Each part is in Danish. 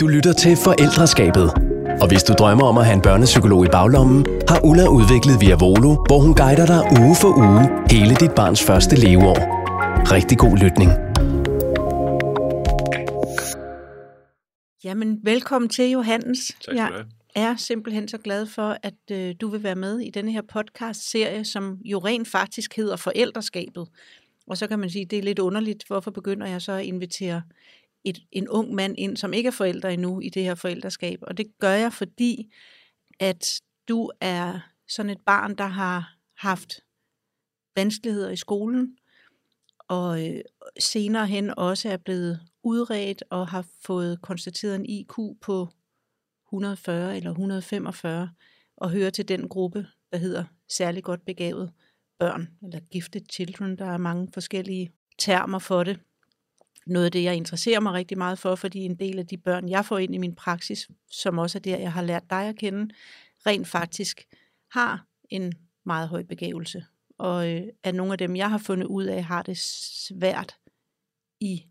Du lytter til Forældreskabet. Og hvis du drømmer om at have en børnepsykolog i baglommen, har Ulla udviklet Via Volo, hvor hun guider dig uge for uge hele dit barns første leveår. Rigtig god lytning. Jamen, velkommen til, Johannes. Tak skal du have. Jeg er simpelthen så glad for, at øh, du vil være med i denne her podcast-serie, som jo rent faktisk hedder Forældreskabet. Og så kan man sige, det er lidt underligt, hvorfor begynder jeg så at invitere et, en ung mand ind, som ikke er forælder endnu i det her forældreskab. Og det gør jeg, fordi at du er sådan et barn, der har haft vanskeligheder i skolen, og øh, senere hen også er blevet udredt og har fået konstateret en IQ på 140 eller 145, og hører til den gruppe, der hedder særlig godt begavet børn, eller gifted children. Der er mange forskellige termer for det. Noget af det, jeg interesserer mig rigtig meget for, fordi en del af de børn, jeg får ind i min praksis, som også er der, jeg har lært dig at kende, rent faktisk har en meget høj begævelse. Og øh, at nogle af dem, jeg har fundet ud af, har det svært i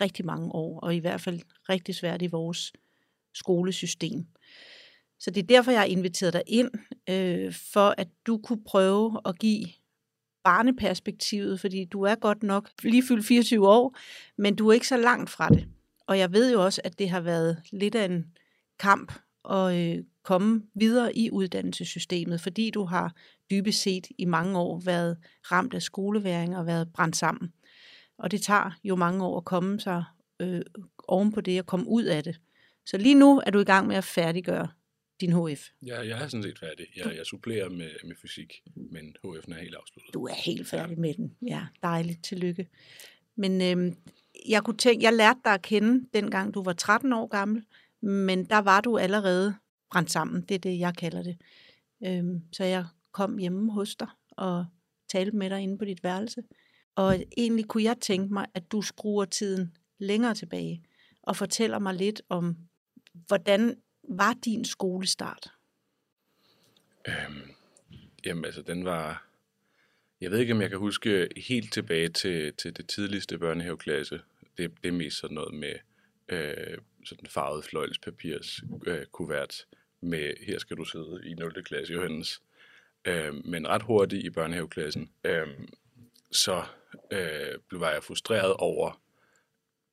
rigtig mange år, og i hvert fald rigtig svært i vores skolesystem. Så det er derfor, jeg har inviteret dig ind, øh, for at du kunne prøve at give barneperspektivet, fordi du er godt nok lige fyldt 24 år, men du er ikke så langt fra det. Og jeg ved jo også, at det har været lidt af en kamp at øh, komme videre i uddannelsessystemet, fordi du har dybest set i mange år været ramt af skoleværing og været brændt sammen. Og det tager jo mange år at komme sig øh, oven på det og komme ud af det. Så lige nu er du i gang med at færdiggøre din HF. Ja, jeg er sådan set færdig. Jeg, jeg supplerer med, med fysik, men HF'en er helt afsluttet. Du er helt færdig ja. med den. Ja, dejligt. Tillykke. Men øhm, jeg kunne tænke, jeg lærte dig at kende, dengang du var 13 år gammel, men der var du allerede brændt sammen. Det er det, jeg kalder det. Øhm, så jeg kom hjemme hos dig og talte med dig inde på dit værelse. Og egentlig kunne jeg tænke mig, at du skruer tiden længere tilbage og fortæller mig lidt om, hvordan var din skolestart? Øhm, jamen altså, den var... Jeg ved ikke, om jeg kan huske helt tilbage til, til det tidligste børnehaveklasse. Det, det er mest sådan noget med øh, sådan farvet fløjlspapirs øh, kuvert med, her skal du sidde i 0. klasse, Johannes. Øh, men ret hurtigt i børnehaveklassen, øh, så øh, blev jeg frustreret over,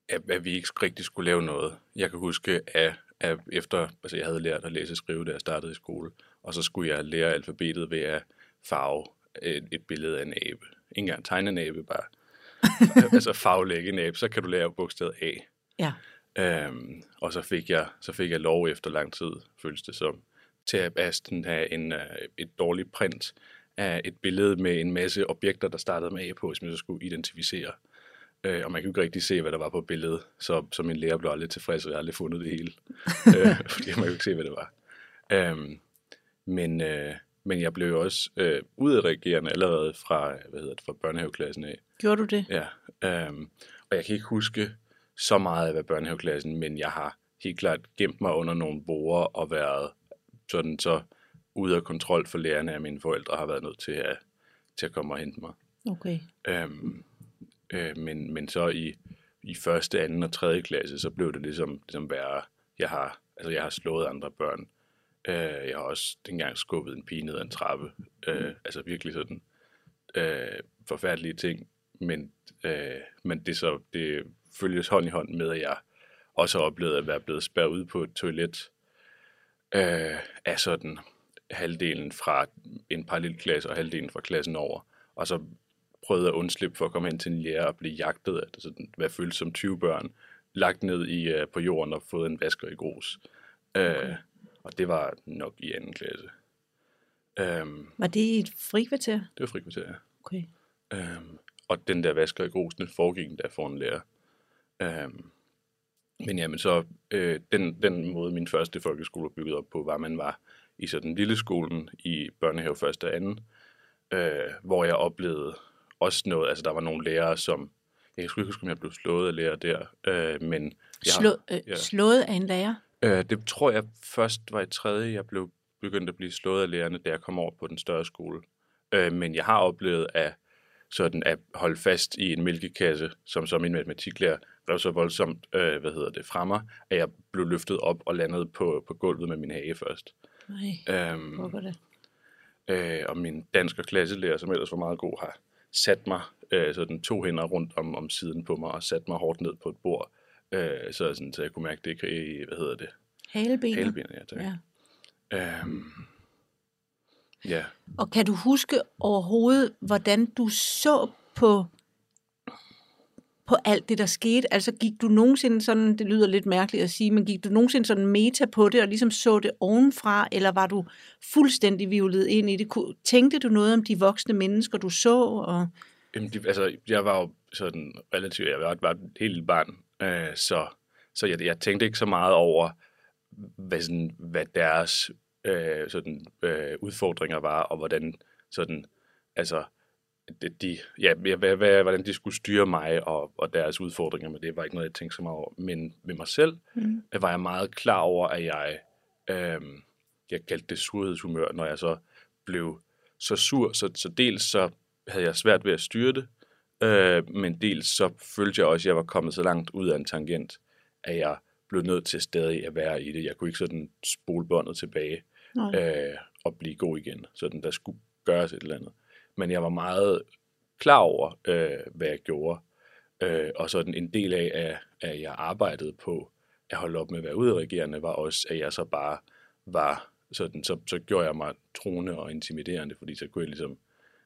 at, at vi ikke rigtig skulle lave noget. Jeg kan huske, at at efter, altså jeg havde lært at læse og skrive, da jeg startede i skole, og så skulle jeg lære alfabetet ved at farve et, et billede af en abe. Ikke engang tegne en abe, bare altså farvelægge en abe, så kan du lære bogstavet A. Ja. Øhm, og så fik, jeg, så fik jeg lov efter lang tid, føles det som, til at have en, uh, et dårligt print af et billede med en masse objekter, der startede med A på, som jeg så skulle identificere. Øh, og man kan jo ikke rigtig se, hvad der var på billedet, så, så min lærer blev aldrig tilfreds, og jeg har aldrig fundet det hele, øh, fordi man jo ikke se, hvad det var. Øhm, men, øh, men jeg blev også øh, udreagerende allerede fra, hvad hedder det, fra børnehaveklassen af. Gjorde du det? Ja, øhm, og jeg kan ikke huske så meget af hvad børnehaveklassen, men jeg har helt klart gemt mig under nogle borer og været sådan så ude af kontrol for lærerne af mine forældre har været nødt til at, til at komme og hente mig. Okay. Øhm, Øh, men, men så i, i første, anden og tredje klasse, så blev det ligesom, ligesom værre. Jeg har, altså jeg har slået andre børn. Øh, jeg har også dengang skubbet en pige ned ad en trappe. Øh, mm. Altså virkelig sådan øh, forfærdelige ting. Men, øh, men det, så, det følges hånd i hånd med, at jeg også har oplevet at være blevet spærret ud på et toilet øh, af sådan halvdelen fra en parallelklasse og halvdelen fra klassen over. Og så prøvede at undslippe for at komme hen til en lærer og blive jagtet af det, sådan, hvad føles som 20 børn, lagt ned i, uh, på jorden og fået en vasker i grus. Øh, okay. Uh, og det var nok i anden klasse. Um, var det i et frikvarter? Det var frikvarter, ja. Okay. Um, og den der vasker i grus, den foregik der for en lærer. Um, men jamen så, øh, den, den måde min første folkeskole var bygget op på, var, at man var i sådan lille skolen i børnehave første og anden, øh, hvor jeg oplevede også noget, altså der var nogle lærere, som, jeg kan ikke huske, om jeg blev slået af lærer der, øh, men... Jeg, Slå, øh, ja. Slået af en lærer? Øh, det tror jeg først var i tredje, jeg blev begyndt at blive slået af lærerne, da jeg kom over på den større skole. Øh, men jeg har oplevet at, sådan at holde fast i en mælkekasse, som som min matematiklærer rev så voldsomt, øh, hvad hedder det, fra mig, at jeg blev løftet op og landede på, på gulvet med min hage først. Nej, Øhm, hvor det. øh, og min dansk og klasselærer, som ellers var meget god, har sat mig øh, sådan to hænder rundt om, om siden på mig og sat mig hårdt ned på et bord, øh, så, sådan, så jeg kunne mærke det i, hvad hedder det, Halebenet. halebenet. Ja, tak. Ja. Øhm, ja. Og kan du huske overhovedet, hvordan du så på, på alt det, der skete? Altså gik du nogensinde sådan, det lyder lidt mærkeligt at sige, men gik du nogensinde sådan meta på det, og ligesom så det ovenfra, eller var du fuldstændig violet ind i det? Tænkte du noget om de voksne mennesker, du så? Og... Jamen, de, altså, jeg var jo sådan relativt, jeg var, var et helt lille barn, øh, så, så jeg, jeg tænkte ikke så meget over, hvad, sådan, hvad deres øh, sådan, øh, udfordringer var, og hvordan sådan, altså, de, ja, hvad, hvad, hvordan de skulle styre mig og, og deres udfordringer med det, var ikke noget, jeg tænkte så meget over. Men med mig selv Mm. var jeg meget klar over, at jeg, øh, jeg kaldte det surhedshumør, når jeg så blev så sur. Så, så dels så havde jeg svært ved at styre det, øh, men dels så følte jeg også, at jeg var kommet så langt ud af en tangent, at jeg blev nødt til stadig at være i det. Jeg kunne ikke sådan spole båndet tilbage Nej. øh, og blive god igen. Sådan, der skulle gøres et eller andet. Men jeg var meget klar over, øh, hvad jeg gjorde. Øh, og sådan en del af, at, at jeg arbejdede på at holde op med at være udreagerende, var også, at jeg så bare var sådan, så, så gjorde jeg mig troende og intimiderende, fordi så kunne jeg ligesom,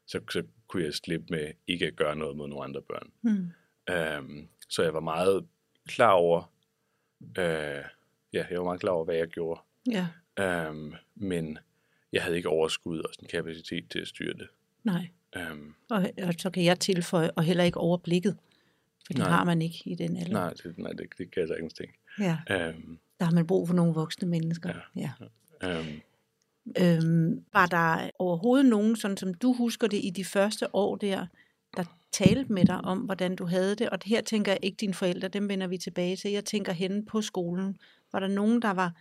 så, så kunne jeg slippe med ikke at gøre noget mod nogle andre børn. Mm. Øhm, så jeg var meget klar over, øh, ja, jeg var meget klar over, hvad jeg gjorde. Ja, Øhm, men jeg havde ikke overskud og sådan kapacitet til at styre det. Nej. Øhm, Og, og så kan jeg tilføje, og heller ikke overblikket. For det Nej. har man ikke i den alder. nej, det, nej det, det kan jeg sagtens tænke. Ja, Øhm, der har man brug for nogle voksne mennesker. Ja. ja. øhm, Øhm, var der overhovedet nogen, sådan som du husker det i de første år der, der talte med dig om, hvordan du havde det? Og her tænker jeg ikke dine forældre, dem vender vi tilbage til. Jeg tænker henne på skolen. Var der nogen, der var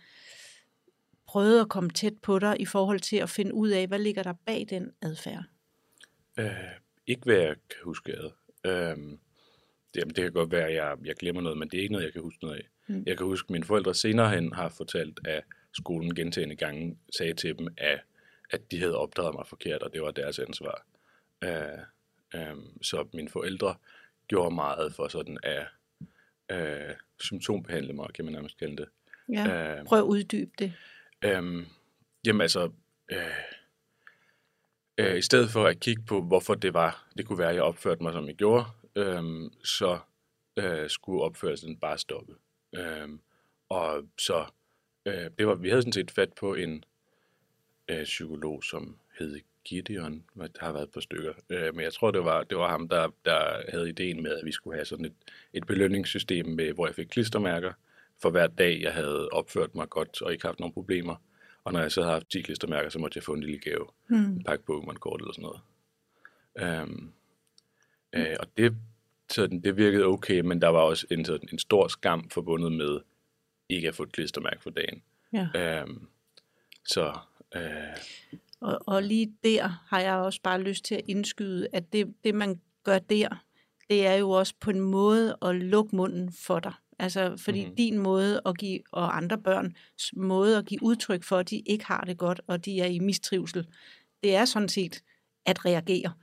prøvet at komme tæt på dig i forhold til at finde ud af, hvad ligger der bag den adfærd? Øh, ikke hvad jeg kan huske ad. Øhm, det, jamen, det kan godt være, at jeg, jeg glemmer noget, men det er ikke noget, jeg kan huske noget af. Mm. Jeg kan huske, at mine forældre senere hen har fortalt, at skolen gentagende gange sagde til dem, at, at de havde opdraget mig forkert, og det var deres ansvar. Øh, øh, så mine forældre gjorde meget for sådan at øh, symptombehandle mig, kan man nærmest kalde det. Ja, Øh, prøv at uddybe det. Øhm, jamen altså, øh, øh, i stedet for at kigge på, hvorfor det var, det kunne være, at jeg opførte mig, som jeg gjorde, øh, så øh, skulle opførelsen bare stoppe. Øh, og så, øh, det var, vi havde sådan set fat på en øh, psykolog, som hed Gideon, der har været på stykker, øh, men jeg tror, det var, det var ham, der, der havde ideen med, at vi skulle have sådan et, et belønningssystem, med, hvor jeg fik klistermærker, for hver dag, jeg havde opført mig godt og ikke haft nogen problemer. Og når jeg så havde haft 10 klistermærker, så måtte jeg få en lille gave. Hmm. En pakke Pokémon-kort eller sådan noget. Um, øh, og det, sådan, det virkede okay, men der var også en, sådan, en stor skam forbundet med ikke at få et klistermærke for dagen. Ja. Um, så øh, Og, og lige der har jeg også bare lyst til at indskyde, at det, det man gør der, det er jo også på en måde at lukke munden for dig. Altså, fordi Mhm. mm-hmm. din måde at give, og andre børns måde at give udtryk for, at de ikke har det godt, og de er i mistrivsel, det er sådan set at reagere.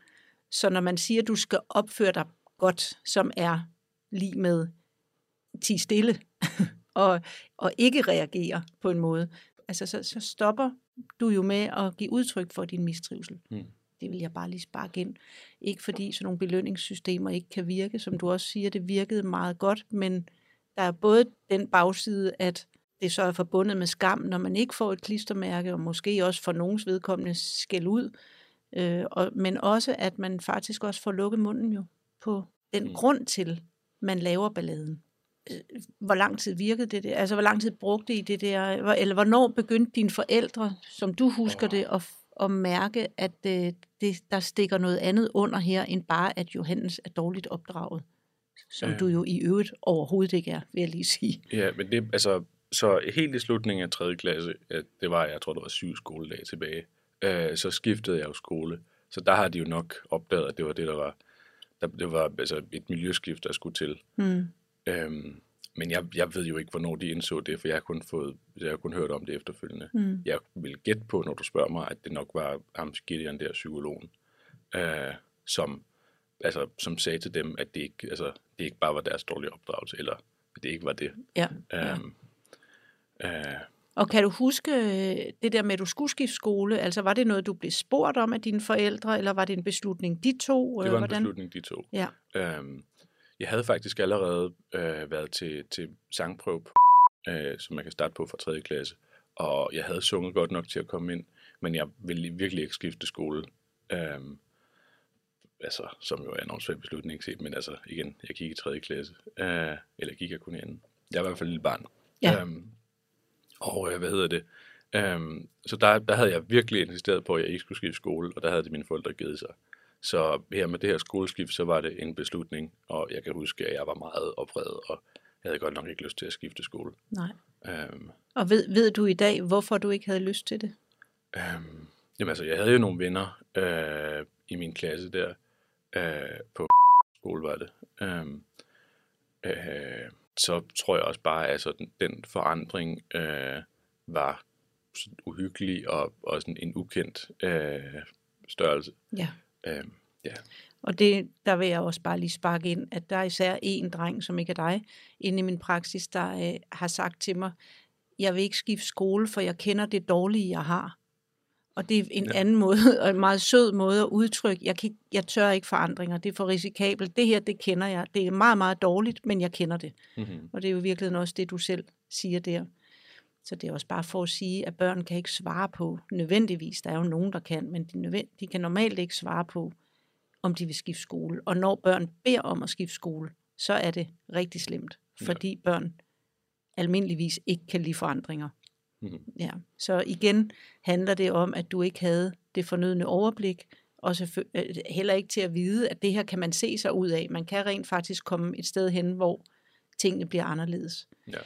Så når man siger, at du skal opføre dig godt, som er lige med ti stille, og, og ikke reagere på en måde, altså så, så stopper du jo med at give udtryk for din mistrivsel. Mm. Det vil jeg bare lige sparke ind. Ikke fordi sådan nogle belønningssystemer ikke kan virke, som du også siger, det virkede meget godt, men der er både den bagside, at det så er forbundet med skam, når man ikke får et klistermærke, og måske også for nogens vedkommende skæld ud, øh, og, men også, at man faktisk også får lukket munden jo på den Mm. grund til, man laver balladen. Øh, Hvor lang tid virkede det der? Altså, hvor lang tid brugte I det der? Hvor- Eller hvornår begyndte dine forældre, som du husker det, at, at mærke, at øh, det, der stikker noget andet under her, end bare, at Johannes er dårligt opdraget? Som Øh. du jo i øvrigt overhovedet ikke er, vil jeg lige sige. Ja, men det, altså, så helt i slutningen af 3. klasse, at det var, jeg tror, det var syv skoledage tilbage, øh, så skiftede jeg jo skole. Så der har de jo nok opdaget, at det var det, der var, der, det var altså et miljøskift, der skulle til. Mm. Øhm, men jeg, jeg ved jo ikke, hvornår de indså det, for jeg har kun, fået, jeg har kun hørt om det efterfølgende. Mm. Jeg vil gætte på, når du spørger mig, at det nok var ham Gideon der, psykologen, øh, som, altså, som sagde til dem, at det ikke, altså, det ikke bare var deres dårlige opdragelse, eller at det ikke var det. Ja, ja. Øhm, øh, Og kan du huske øh, det der med, at du skulle skifte skole? Altså var det noget, du blev spurgt om af dine forældre, eller var det en beslutning, de to? det var en Hvordan? beslutning, de to. Ja, Øhm, jeg havde faktisk allerede øh, været til, til sangprøve, øh, som man kan starte på fra 3. klasse, og jeg havde sunget godt nok til at komme ind, men jeg ville virkelig ikke skifte skole. Øhm, altså, som jo er en åndssvag beslutning set, men altså, igen, jeg gik i 3. klasse, øh, eller gik jeg kun i anden. Jeg var i hvert fald et lille barn. Ja. Øhm, og øh, hvad hedder det? Øhm, så der, der havde jeg virkelig insisteret på, at jeg ikke skulle skifte skole, og der havde det mine forældre givet sig. Så her med det her skoleskift, så var det en beslutning, og jeg kan huske, at jeg var meget oprevet, og jeg havde godt nok ikke lyst til at skifte skole. nej. Øhm, Og ved, ved du i dag, hvorfor du ikke havde lyst til det? øhm, jamen altså, jeg havde jo nogle venner øh, i min klasse der, øh, på skole var det. Øhm, øh, så tror jeg også bare, at altså, den, den forandring øh, var sådan uhyggelig og, og sådan en ukendt øh, størrelse. Ja. Øh, ja. Og det, der vil jeg også bare lige sparke ind, at der er især en dreng, som ikke er dig, inde i min praksis, der øh, har sagt til mig, jeg vil ikke skifte skole, for jeg kender det dårlige, jeg har. Og det er en ja. Ja. anden måde, og en meget sød måde at udtrykke, jeg, kan, ikke- jeg tør ikke forandringer, det er for risikabelt. Det her, det kender jeg. Det er meget, meget dårligt, men jeg kender det. Mm-hmm. Og det er jo virkelig også det, du selv siger der. Så det er også bare for at sige, at børn kan ikke svare på nødvendigvis. Der er jo nogen, der kan, men de, de kan normalt ikke svare på, om de vil skifte skole. Og når børn beder om at skifte skole, så er det rigtig slemt, Ja. fordi børn almindeligvis ikke kan lide forandringer. Mm-hmm. Ja. Så igen handler det om, at du ikke havde det fornødne overblik, og øh, heller ikke til at vide, at det her kan man se sig ud af. Man kan rent faktisk komme et sted hen, hvor tingene bliver anderledes. Ja.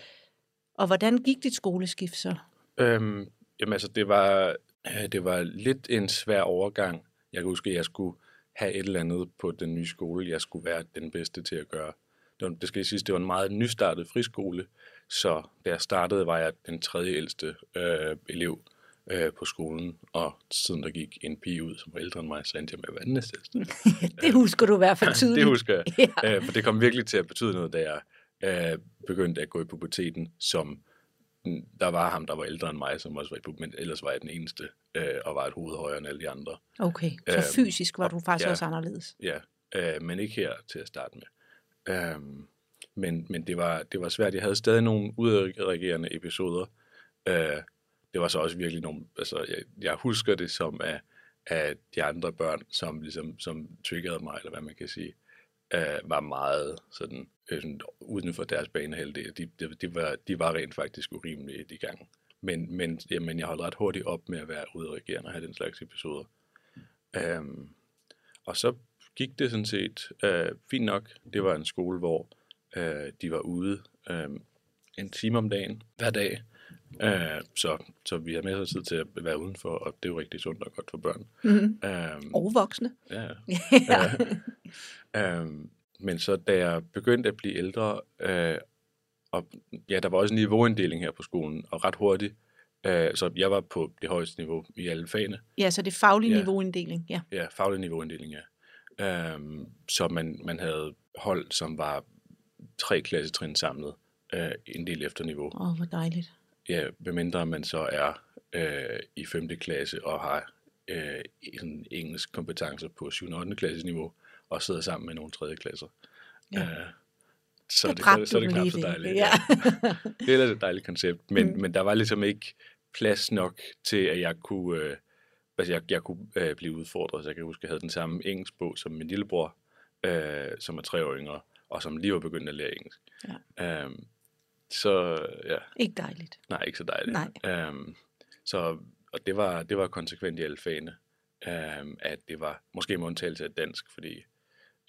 Og hvordan gik dit skoleskift så? Øhm, jamen altså, det var, øh, det var lidt en svær overgang. Jeg kan huske, at jeg skulle have et eller andet på den nye skole, jeg skulle være den bedste til at gøre. Det, var, det skal jeg sige, det var en meget nystartet friskole, så da jeg startede, var jeg den tredje ældste øh, elev øh, på skolen, og siden der gik en pige ud, som var ældre end mig, så endte jeg med at være den næstældste. det husker du i hvert fald tydeligt. det husker jeg. Ja. Øh, for det kom virkelig til at betyde noget, da jeg øh, begyndte at gå i puberteten, som der var ham, der var ældre end mig, som også var i puberteten, men ellers var jeg den eneste, øh, og var et hoved højere end alle de andre. Okay, så Øhm, fysisk var du faktisk ja. også anderledes. Ja, øh, men ikke her til at starte med. Øhm, men men det, var, det var svært. Jeg havde stadig nogle udreagerende episoder. Øh, det var så også virkelig nogle... Altså, jeg, jeg husker det som af, af de andre børn, som, ligesom, som triggerede mig, eller hvad man kan sige, øh, var meget sådan, øh, sådan uden for deres banehalvdel. De, de, de, var, de var rent faktisk urimelige de gange. Men, men, jamen, jeg holdt ret hurtigt op med at være udreagerende og have den slags episoder. Øhm, og så gik det sådan set øh, fint nok. Det var en skole, hvor øh, de var ude øh, en time om dagen, hver dag. Øh, så, så vi har masser af tid til at være udenfor, og det er jo rigtig sundt og godt for børn. Mm-hmm. Øh, Og voksne. ja. ja. Øhm, men så da jeg begyndte at blive ældre, øh, og ja, der var også en niveauinddeling her på skolen, og ret hurtigt, øh, så jeg var på det højeste niveau i alle fagene. ja, så det er faglig Ja. niveauinddeling. Ja. Ja, faglig niveauinddeling, ja. Øhm, så man, man havde hold, som var tre klassetrin samlet, øh, en del efter niveau. Åh, oh, hvor dejligt. Ja, medmindre man så er øh, i 5. klasse og har øh, sådan engelsk kompetencer på 7. og 8. klasses niveau, og sidder sammen med nogle 3. klasser. Ja. Øh, så, det, så, så er det knap så dejligt. Ja. Det er ellers et dejligt koncept, men, mm. men der var ligesom ikke plads nok til, at jeg kunne, øh, altså jeg, jeg kunne øh, blive udfordret. Så jeg kan huske, at jeg havde den samme engelsk bog som min lillebror, øh, som er tre år yngre, og som lige var begyndt at lære engelsk. Ja. Øhm, så ja, Ikke dejligt. nej, ikke så dejligt. Nej. Øhm, så, og det var, det var konsekvent i alle fagene, øhm, at det var måske med undtagelse af dansk, fordi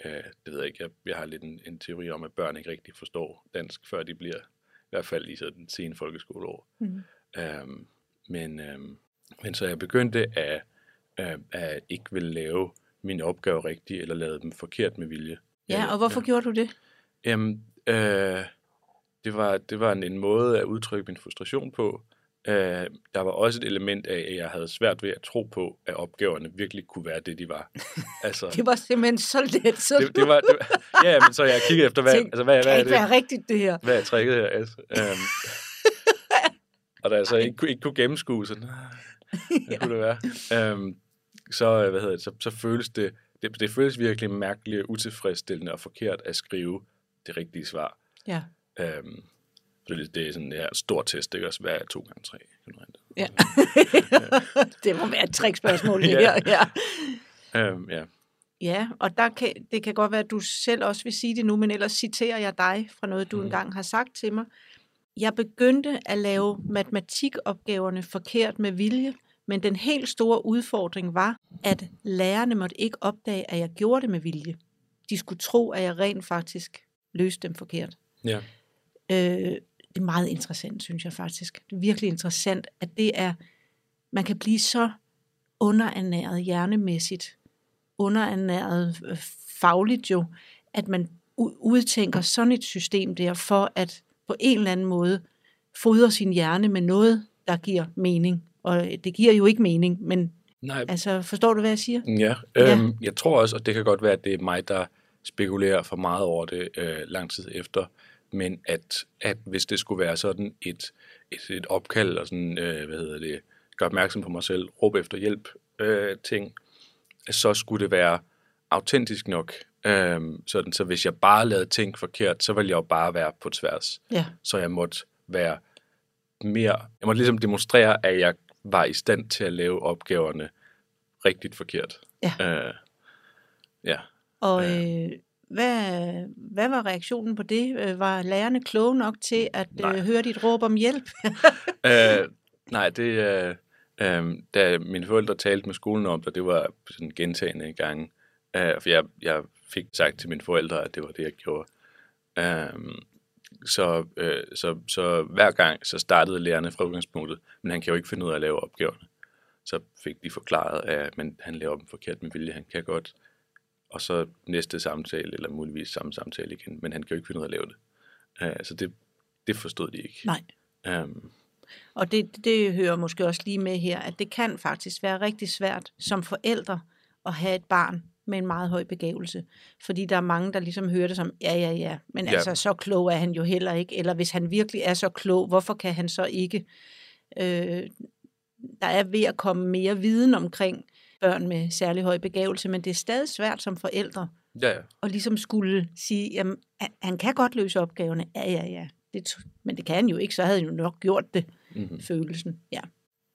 øh, det ved jeg ikke, jeg, jeg har lidt en, en teori om, at børn ikke rigtig forstår dansk, før de bliver, i hvert fald i sådan sene folkeskoleår. Mm. Øhm, men, øhm, men så jeg begyndte at, øh, at ikke ville lave mine opgaver rigtigt, eller lave dem forkert med vilje. Ja, og hvorfor gjorde du det? Jamen, Øh, det var, det var en, en måde at udtrykke min frustration på. Øh, der var også et element af, at jeg havde svært ved at tro på, at opgaverne virkelig kunne være det, de var. Altså, Det var simpelthen så let. Så det, det var, det var, ja, ja, men så jeg kiggede efter, hvad, tænkte, altså, hvad, kan hvad er ikke være det? rigtigt, det her. Hvad er tricket her? Altså, øhm, og da jeg så ikke, kunne- ikke kunne gennemskue, så nej, hvad kunne det være? Øhm, så, øh, hvad hedder det, så, så føles det, det, det føles virkelig mærkeligt, utilfredsstillende og forkert at skrive det rigtige svar. Ja. Øhm, for det, det er sådan det her stort test, ikke også? Hvad er 2 gange 3? ja. det må være et trickspørgsmål, det Ja. her. Ja. Øhm, ja. Ja, og der kan, det kan godt være, at du selv også vil sige det nu, men ellers citerer jeg dig fra noget, du Mhm. engang har sagt til mig. Jeg begyndte at lave matematikopgaverne forkert med vilje, men den helt store udfordring var, at lærerne måtte ikke opdage, at jeg gjorde det med vilje. De skulle tro, at jeg rent faktisk løste dem forkert. ja. Øh, det er meget interessant, synes jeg faktisk. Det er virkelig interessant, at det er, man kan blive så underernæret hjernemæssigt, underernæret øh, fagligt jo, at man udtænker sådan et system der, for at på en eller anden måde fodre sin hjerne med noget, der giver mening. Og det giver jo ikke mening, men Nej, altså, forstår du, hvad jeg siger? Ja, øhm, jeg tror også, og det kan godt være, at det er mig, der spekulerer for meget over det øh, lang tid efter, men at, at hvis det skulle være sådan et, et, et opkald, og sådan, øh, hvad hedder det, gør opmærksom på mig selv, råb efter hjælp, øh, ting, så skulle det være autentisk nok. Øh, sådan, så hvis jeg bare lavede ting forkert, så ville jeg jo bare være på tværs. Ja, Så jeg måtte være mere, jeg måtte ligesom demonstrere, at jeg var i stand til at lave opgaverne rigtigt forkert. Ja. Øh, ja. og øh, hvad, hvad var reaktionen på det? Øh, Var lærerne kloge nok til at øh, høre dit råb om hjælp? øh, nej, det øh, øh, da mine forældre talte med skolen om det, det var sådan gentagende gange. Øh, for jeg, jeg fik sagt til mine forældre, at det var det, jeg gjorde. Øh, så, øh, så, så hver gang, så startede lærerne fra udgangspunktet, men han kan jo ikke finde ud af at lave opgaverne. Så fik de forklaret, at men han laver dem forkert med vilje, han kan godt. Og så næste samtale, eller muligvis samme samtale igen, men han kan jo ikke finde ud af at lave det. Øh, så det, det forstod de ikke. Nej. Um, Og det, det hører måske også lige med her, at det kan faktisk være rigtig svært som forældre at have et barn med en meget høj begævelse. Fordi der er mange, der ligesom hører det som, ja, ja, ja, men Ja. altså så klog er han jo heller ikke. Eller hvis han virkelig er så klog, hvorfor kan han så ikke? Øh, der er ved at komme mere viden omkring børn med særlig høj begævelse, men det er stadig svært som forældre ja, ja. at ligesom skulle sige, jamen, han- kan godt løse opgaverne. Ja, ja, ja. Det, men det kan han jo ikke, så havde han jo nok gjort det, Mm-hmm. følelsen. Ja.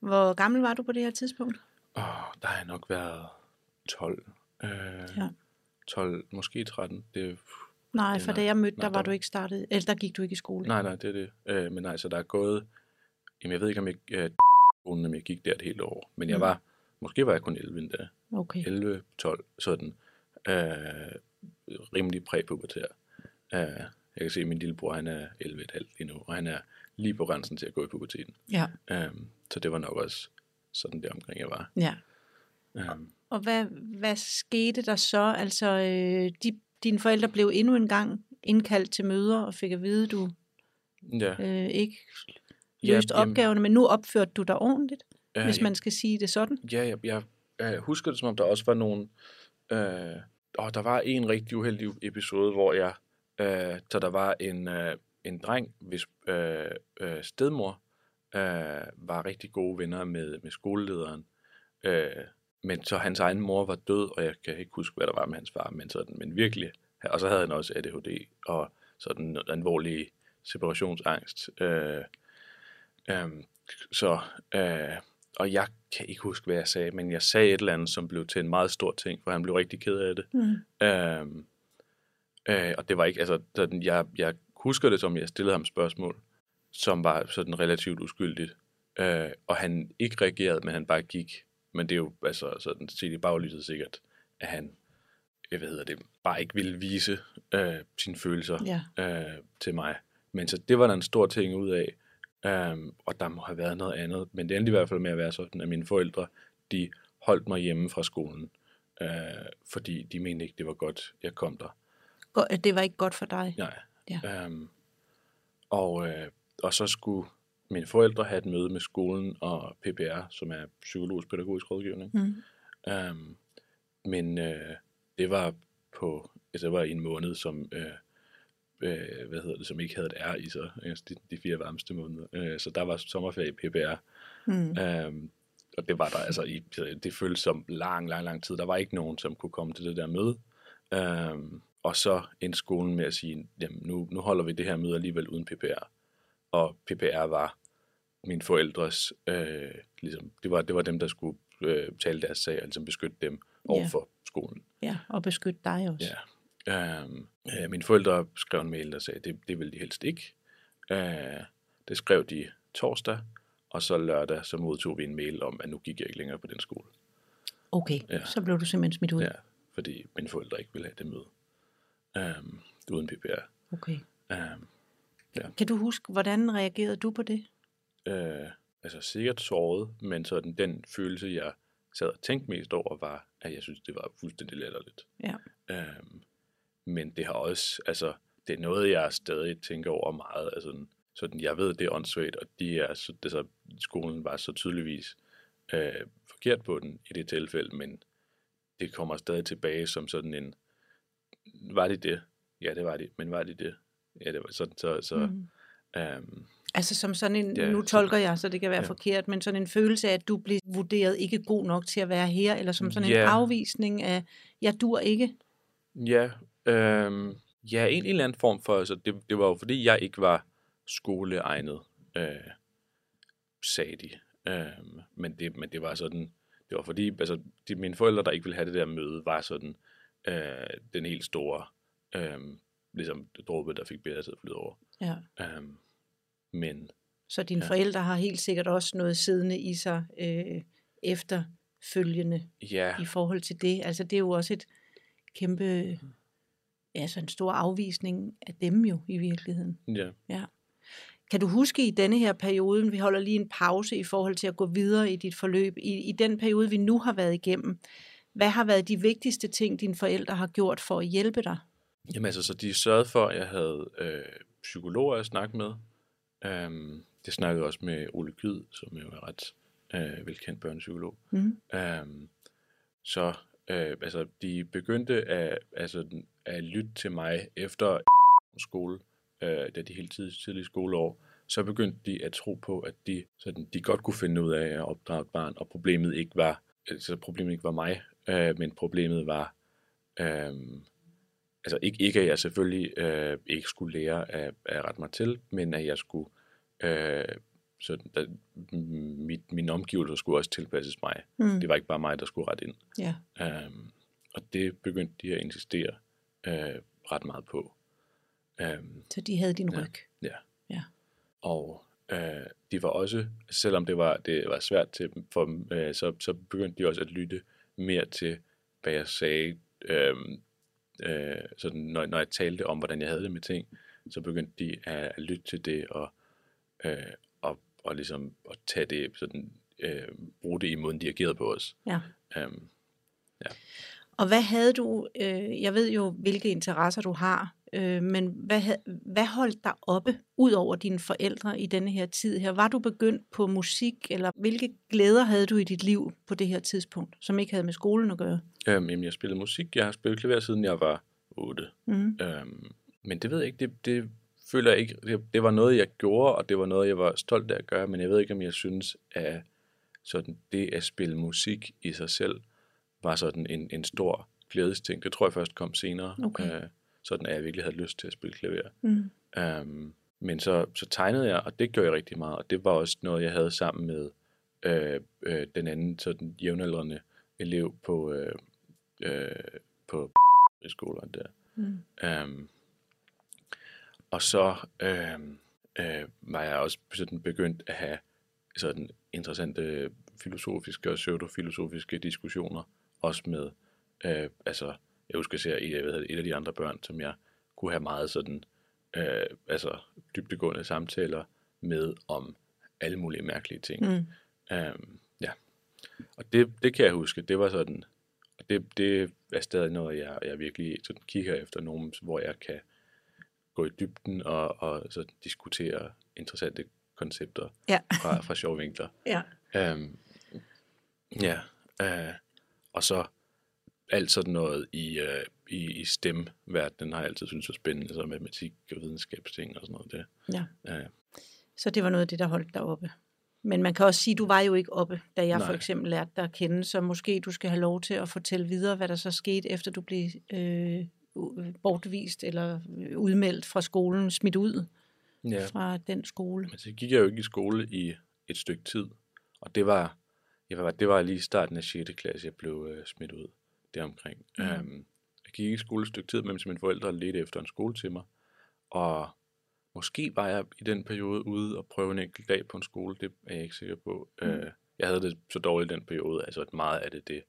Hvor gammel var du på det her tidspunkt? Oh, der har jeg nok været 12. Øh, Ja. 12, måske 13. Det, Nej, Det for er- da jeg mødte nej, dig, var der- du ikke startet, eller der gik du ikke i skole. nej, nej, det er det. Øh, men altså, der er gået... Jamen, jeg ved ikke, om jeg, øh, skolen, om jeg gik der et helt år. Men jeg Mm. var... Måske var jeg kun 11 endda. Okay. 11, 12, sådan. Øh, rimelig præpubertær. Øh, jeg kan se, at min lillebror, han er 11,5 lige nu, og han er lige på grænsen til at gå i puberteten. Ja, Øh, så det var nok også sådan der omkring, jeg var. ja. Øh, Og hvad, hvad skete der så? Altså, øh, de, dine forældre blev endnu en gang indkaldt til møder og fik at vide, du ja. øh, ikke Ja, løste jamen- opgaverne, men nu opførte du dig ordentligt, Øh, hvis man skal sige det sådan. Ja, jeg, jeg, jeg husker det, som om der også var nogle... Øh, og der var en rigtig uheldig episode, hvor jeg... Øh, så der var en, øh, en dreng, hvis øh, øh, stedmor øh, var rigtig gode venner med, med skolelederen. Øh, men så hans egen mor var død, og jeg kan ikke huske, hvad der var med hans far, men, sådan, men virkelig. Og så havde han også ADHD og sådan en alvorlig separationsangst. Øh, øh, så... Øh, og jeg kan ikke huske, hvad jeg sagde, men jeg sagde et eller andet, som blev til en meget stor ting, for han blev rigtig ked af det. Mm. Øhm, øh, og det var ikke, altså, sådan, jeg, jeg husker det som, jeg stillede ham spørgsmål, som var sådan relativt uskyldigt. Øh, og han ikke reagerede, men han bare gik. Men det er jo altså sådan set i baglyset sikkert, at han, jeg ved hedder det, bare ikke ville vise øh, sine følelser Ja. øh, til mig. Men så det var der en stor ting ud af. Um, og der må have været noget andet. Men det endte i hvert fald med at være sådan, at mine forældre, de holdt mig hjemme fra skolen. Uh, fordi de mente ikke, det var godt, jeg kom der. Det var ikke godt for dig. Nej. Ja. Øhm, og, øh, og så skulle mine forældre have et møde med skolen og PPR, som er psykologisk pædagogisk rådgivning. Mm. Øhm, men øh, det var på, altså det var i en måned, som, øh, øh, hvad hedder det, som ikke havde et R i sig, altså de, de fire varmeste måneder. Øh, så der var sommerferie i PPR, Mm. øhm, og det var der altså, i, det føltes som lang, lang, lang tid. Der var ikke nogen, som kunne komme til det der møde. Øhm, og så endte skolen med at sige, jamen nu, nu holder vi det her møde alligevel uden PPR. Og PPR var mine forældres, øh, ligesom, det, var, det var dem, der skulle øh, tale deres sag og ligesom beskytte dem over Ja. for skolen. Ja, og beskytte dig også. Ja. Øhm, øh, mine forældre skrev en mail, der sagde, det, det ville de helst ikke. Øh, det skrev de torsdag, og så lørdag, så modtog vi en mail om, at nu gik jeg ikke længere på den skole. Okay, Ja. så blev du simpelthen smidt ud. Ja, fordi mine forældre ikke ville have det møde. Øhm, uden PPR. Okay. Øhm, Kan du huske, hvordan reagerede du på det? Øh, altså sikkert såret, men sådan den følelse, jeg sad og tænkte mest over, var, at jeg synes, det var fuldstændig latterligt. Ja. Øhm, men det har også, altså, det er noget, jeg stadig tænker over meget. Altså, sådan, jeg ved, det er åndssvagt, og de er, så, altså, skolen var så tydeligvis øh, forkert på den i det tilfælde, men det kommer stadig tilbage som sådan en, var det det? Ja, det var det, men var det det? Ja, det var sådan, så, så Mm. øhm, Altså som sådan en, Ja, nu tolker jeg, så det kan være ja. forkert, men sådan en følelse af, at du bliver vurderet ikke god nok til at være her, eller som sådan en Ja. afvisning af, jeg dur ikke. Ja, øhm, ja, en, en eller anden form for, altså det, det var jo fordi, jeg ikke var skoleegnet, øh, sagde de. Øhm, men, det, men det var sådan, det var fordi, altså de, mine forældre, der ikke ville have det der møde, var sådan øh, den helt store, øh, ligesom dråbe, der fik bedre til at flyde over. Ja. Øhm, men Så dine Ja. forældre har helt sikkert også noget siddende i sig øh, efterfølgende ja, i forhold til det. Altså det er jo også et kæmpe, altså en stor afvisning af dem jo i virkeligheden. ja, Ja. Kan du huske i denne her periode, vi holder lige en pause i forhold til at gå videre i dit forløb, i, i den periode, vi nu har været igennem, hvad har været de vigtigste ting, dine forældre har gjort for at hjælpe dig? Jamen altså, så de sørgede for, at jeg havde øh, psykologer at snakke med. Øhm, det snakkede også med Ole Kyd, som jo er ret øh, velkendt børnepsykolog. Mm. Øhm, så øh, altså, de begyndte at, altså, at lytte til mig efter skole, øh, da de helt tid, tidlige skoleår. Så begyndte de at tro på, at de, sådan, de godt kunne finde ud af at opdrage et barn, og problemet ikke var, altså, problemet ikke var mig, øh, men problemet var, øh, altså ikke, ikke at jeg selvfølgelig øh, ikke skulle lære at, at rette mig til, men at jeg skulle, øh, så der, mit, mine omgivelser skulle også tilpasses mig. Mm. Det var ikke bare mig, der skulle rette ind. Ja. Um, og det begyndte de at insistere uh, ret meget på. Um, Så de havde din ryg. ja. Ja. Og uh, de var også, selvom det var, det var svært til for dem, uh, så, så begyndte de også at lytte mere til, hvad jeg sagde. Um, uh, sådan, når, når jeg talte om, hvordan jeg havde det med ting, så begyndte de at, at lytte til det og, uh, og, og ligesom at tage det sådan, uh, bruge det i måden, de agerede på os. Ja. Um, Og hvad havde du, øh, jeg ved jo, hvilke interesser du har, øh, men hvad, hvad holdt dig oppe, ud over dine forældre i denne her tid her? Var du begyndt på musik, eller hvilke glæder havde du i dit liv på det her tidspunkt, som ikke havde med skolen at gøre? Øhm, jamen, jeg spillede musik. Jeg har spillet klaver siden jeg var 8. Mm. Øhm, men det ved jeg ikke. Det, det føler jeg ikke. Det, det var noget, jeg gjorde, og det var noget, jeg var stolt af at gøre. Men jeg ved ikke, om jeg synes, at sådan det at spille musik i sig selv var sådan en, en stor glædesting. Det tror jeg først kom senere. Okay. Øh, sådan at jeg virkelig havde lyst til at spille klaver. Mm. Um, men så, så tegnede jeg, og det gjorde jeg rigtig meget, og det var også noget, jeg havde sammen med øh, øh, den anden sådan jævnaldrende elev på, øh, øh, på skolen der. Mm. Um, og så øh, øh, var jeg også sådan begyndt at have sådan interessante filosofiske og pseudofilosofiske diskussioner, også med, øh, altså, jeg husker ser et, jeg ved, et af de andre børn, som jeg kunne have meget sådan, øh, altså dybdegående samtaler med om alle mulige mærkelige ting. Mm. Øhm, ja. Og det, det kan jeg huske, det var sådan, det, det er stadig noget, jeg, jeg virkelig sådan kigger efter nogen, hvor jeg kan gå i dybden og, og så diskutere interessante koncepter Ja. fra, fra sjove vinkler. Ja. Øhm, ja, øh, og så alt sådan noget i, øh, i, i STEM-verdenen har jeg altid syntes var spændende, så matematik og videnskabsting og sådan noget. Det, ja. øh, Så det var noget af det, der holdt dig oppe. Men man kan også sige, at du var jo ikke oppe, da jeg Nej. for eksempel lærte dig at kende, så måske du skal have lov til at fortælle videre, hvad der så skete, efter du blev øh, bortvist eller øh, udmeldt fra skolen, smidt ud ja. fra den skole. Men så gik jeg jo ikke i skole i et stykke tid, og det var, jeg var, det var lige i starten af 6. klasse, jeg blev øh, smidt ud deromkring. Mhm. Mm. Øhm, jeg gik ikke i skole et stykke tid, mens mine forældre ledte efter en skole til mig, og måske var jeg i den periode ude og prøve en enkelt dag på en skole, det er jeg ikke sikker på. Mm. Øh, jeg havde det så dårligt i den periode, altså at meget af det, det,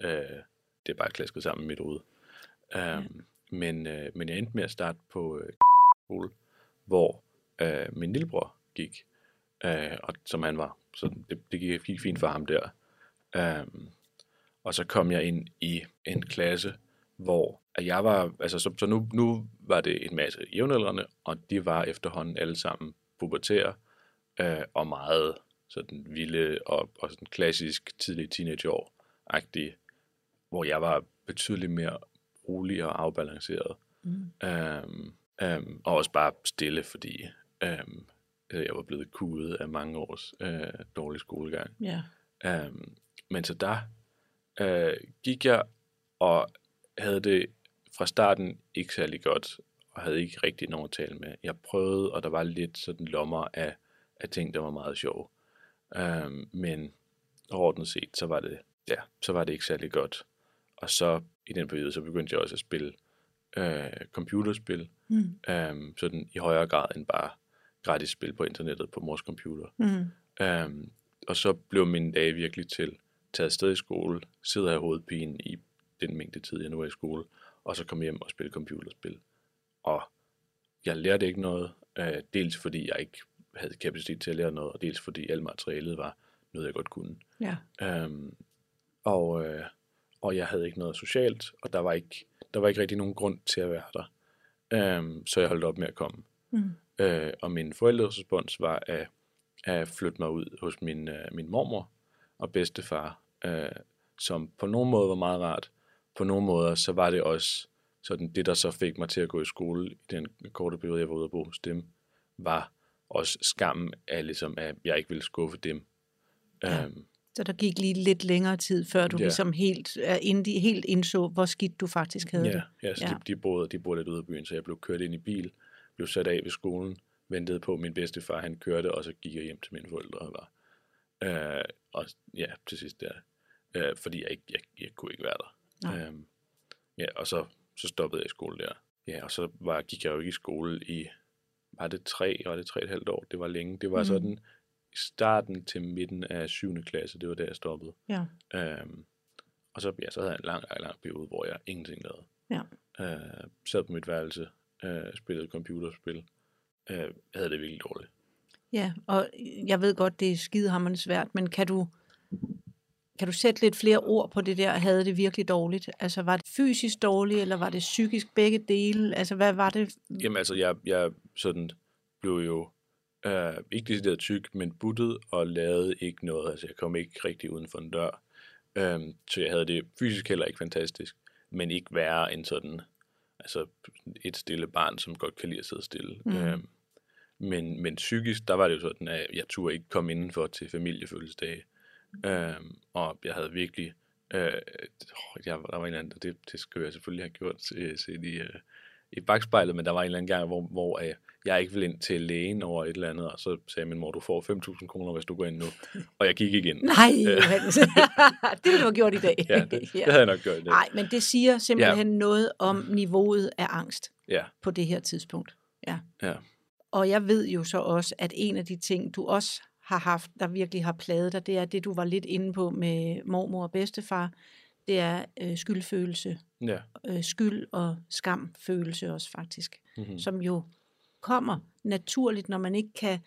øh, det er bare klasket sammen i mit hoved. Øhm, men, øh, men jeg endte med at starte på øh, skole, hvor øh, min lillebror gik, øh, og som han var. Så det, det gik, gik fint for ham der. Øhm, og så kom jeg ind i en klasse, hvor at jeg var, altså så, så nu, nu var det en masse jævnaldrende, og de var efterhånden alle sammen pubertære, øh, og meget sådan vilde og, og sådan klassisk tidlig teenageår-agtige, hvor jeg var betydeligt mere rolig og afbalanceret. Mm. Øhm, øhm, og også bare stille, fordi øhm, jeg var blevet kudet af mange års øh, dårlig skolegang. Ja. Øhm, men så der øh, gik jeg og havde det fra starten ikke særlig godt, og havde ikke rigtig nogen at tale med. Jeg prøvede, og der var lidt sådan lommer af, af ting, der var meget sjove. Øhm, men overordnet set, så var det, ja, så var det ikke særlig godt. Og så i den periode, så begyndte jeg også at spille øh, computerspil, Mm. øhm, sådan i højere grad end bare gratis spil på internettet på mors computer. Mm. Øhm, og så blev mine dage virkelig til taget afsted i skole, sidde her hovedpine i den mængde tid, jeg nu er i skole, og så komme hjem og spille computerspil. Og jeg lærte ikke noget, øh, dels fordi jeg ikke havde kapacitet til at lære noget, og dels fordi alt materialet var noget, jeg godt kunne. Ja. Øhm, og, øh, og jeg havde ikke noget socialt, og der var ikke, der var ikke rigtig nogen grund til at være der. Øhm, så jeg holdt op med at komme. Mm. Øh, og min forældres respons var at, at flytte mig ud hos min, øh, min mormor og bedstefar, øh, som på nogle måder var meget rart. På nogle måder, så var det også sådan, det, der så fik mig til at gå i skole i den korte periode, jeg var ude at bo hos dem, var også skammen af, ligesom, at jeg ikke ville skuffe dem. Ja. Øhm, Så der gik lige lidt længere tid, før du Ja. ligesom helt, er inde, helt indså, hvor skidt du faktisk havde Ja, det. ja, så Ja. ja. De, de, boede, de boede lidt ude af byen, så jeg blev kørt ind i bil, blev sat af ved skolen, ventede på, at min bedstefar han kørte, og så gik jeg hjem til mine forældre. Og, var, øh, og ja, til sidst der, øh, fordi jeg, ikke, jeg, jeg kunne ikke være der. Nej. Øhm, ja, og så, så stoppede jeg i skole der. Ja, og så var, gik jeg jo ikke i skole i, var det tre, var det tre og et halvt år? Det var længe. Det var mm. sådan starten til midten af 7. klasse, det var der, jeg stoppede. Ja. Øhm, og så, ja, så havde jeg en lang, lang, lang periode, hvor jeg ingenting lavede. Ja. Øh, sad på mit værelse, øh, spillede computerspil. Øh, jeg havde det virkelig dårligt. Ja, og jeg ved godt, det er skidehammerende svært, men kan du, kan du sætte lidt flere ord på det der, havde det virkelig dårligt? Altså var det fysisk dårligt, eller var det psykisk begge dele? Altså hvad var det? Jamen altså, jeg, jeg sådan blev jo øh, ikke decideret tyk, men buttet og lavede ikke noget. Altså, jeg kom ikke rigtig uden for en dør. Øh, så jeg havde det fysisk heller ikke fantastisk, men ikke værre end sådan, altså et stille barn, som godt kan lide at sidde stille. Mm. Øh, men, men psykisk, der var det jo sådan, at jeg turde ikke komme indenfor til familiefødselsdage. Øhm, og jeg havde virkelig, øh, jeg, der var en eller anden, det, det skulle jeg selvfølgelig have gjort øh, set i, øh, i bagspejlet, men der var en eller anden gang, hvor, hvor øh, jeg ikke ville ind til lægen over et eller andet, og så sagde min mor, du får 5.000 kroner, hvis du går ind nu. Og jeg gik ikke ind. Nej, Johannes. det ville du have gjort i dag. Ja, det, det havde jeg nok gjort. Det. Nej, men det siger simpelthen ja. noget om niveauet af angst Ja, på det her tidspunkt. Ja. ja. Og jeg ved jo så også, at en af de ting, du også har haft, der virkelig har pladet dig, det er det, du var lidt inde på med mormor og bedstefar. Det er øh, skyldfølelse, ja. øh, skyld og skamfølelse også faktisk, Mm-hmm. som jo kommer naturligt, når man ikke kan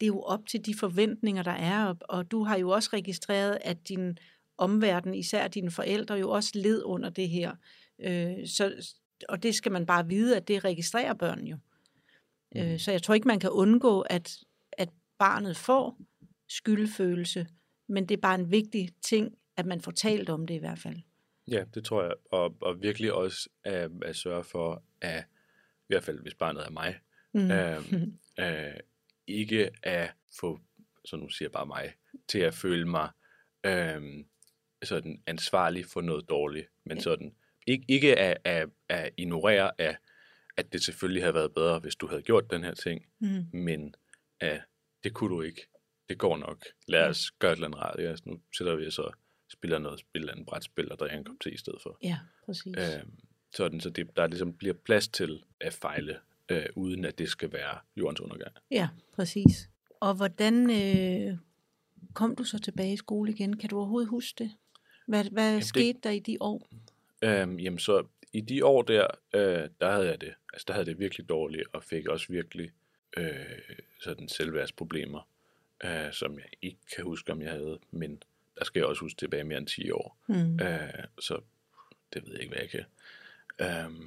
leve op til de forventninger, der er. Og, og du har jo også registreret, at din omverden, især dine forældre, jo også led under det her. Øh, så, og det skal man bare vide, at det registrerer børn jo. Øh, så jeg tror ikke, man kan undgå, at, at barnet får skyldfølelse, men det er bare en vigtig ting, at man får talt om det i hvert fald. Ja, det tror jeg. Og, og virkelig også at, at sørge for, at i hvert fald hvis barnet er mig, Mm. øh, øh, ikke at få, så nu siger jeg bare mig, til at føle mig øh, sådan ansvarlig for noget dårligt, men sådan ikke, ikke at, at, at ignorere, at, at det selvfølgelig havde været bedre, hvis du havde gjort den her ting, Mm. men at det kunne du ikke. Det går nok. Lad Ja. os gøre et eller andet rart. Ja, nu sætter vi og spiller noget, spiller en brætspil og drikker en kop te i stedet for. Ja, præcis. Øh, sådan, så det, der ligesom bliver plads til at fejle, øh, uden at det skal være jordens undergang. Ja, præcis. Og hvordan øh, kom du så tilbage i skole igen? Kan du overhovedet huske det? Hvad, hvad det- skete der i de år? Øhm, jamen så i de år der, øh, der havde jeg det, altså der havde det virkelig dårligt, og fik også virkelig øh, sådan selvværdsproblemer, øh, som jeg ikke kan huske, om jeg havde, men der skal jeg også huske tilbage mere end 10 år. Mm. Øh, så det ved jeg ikke, hvad jeg kan. Øh,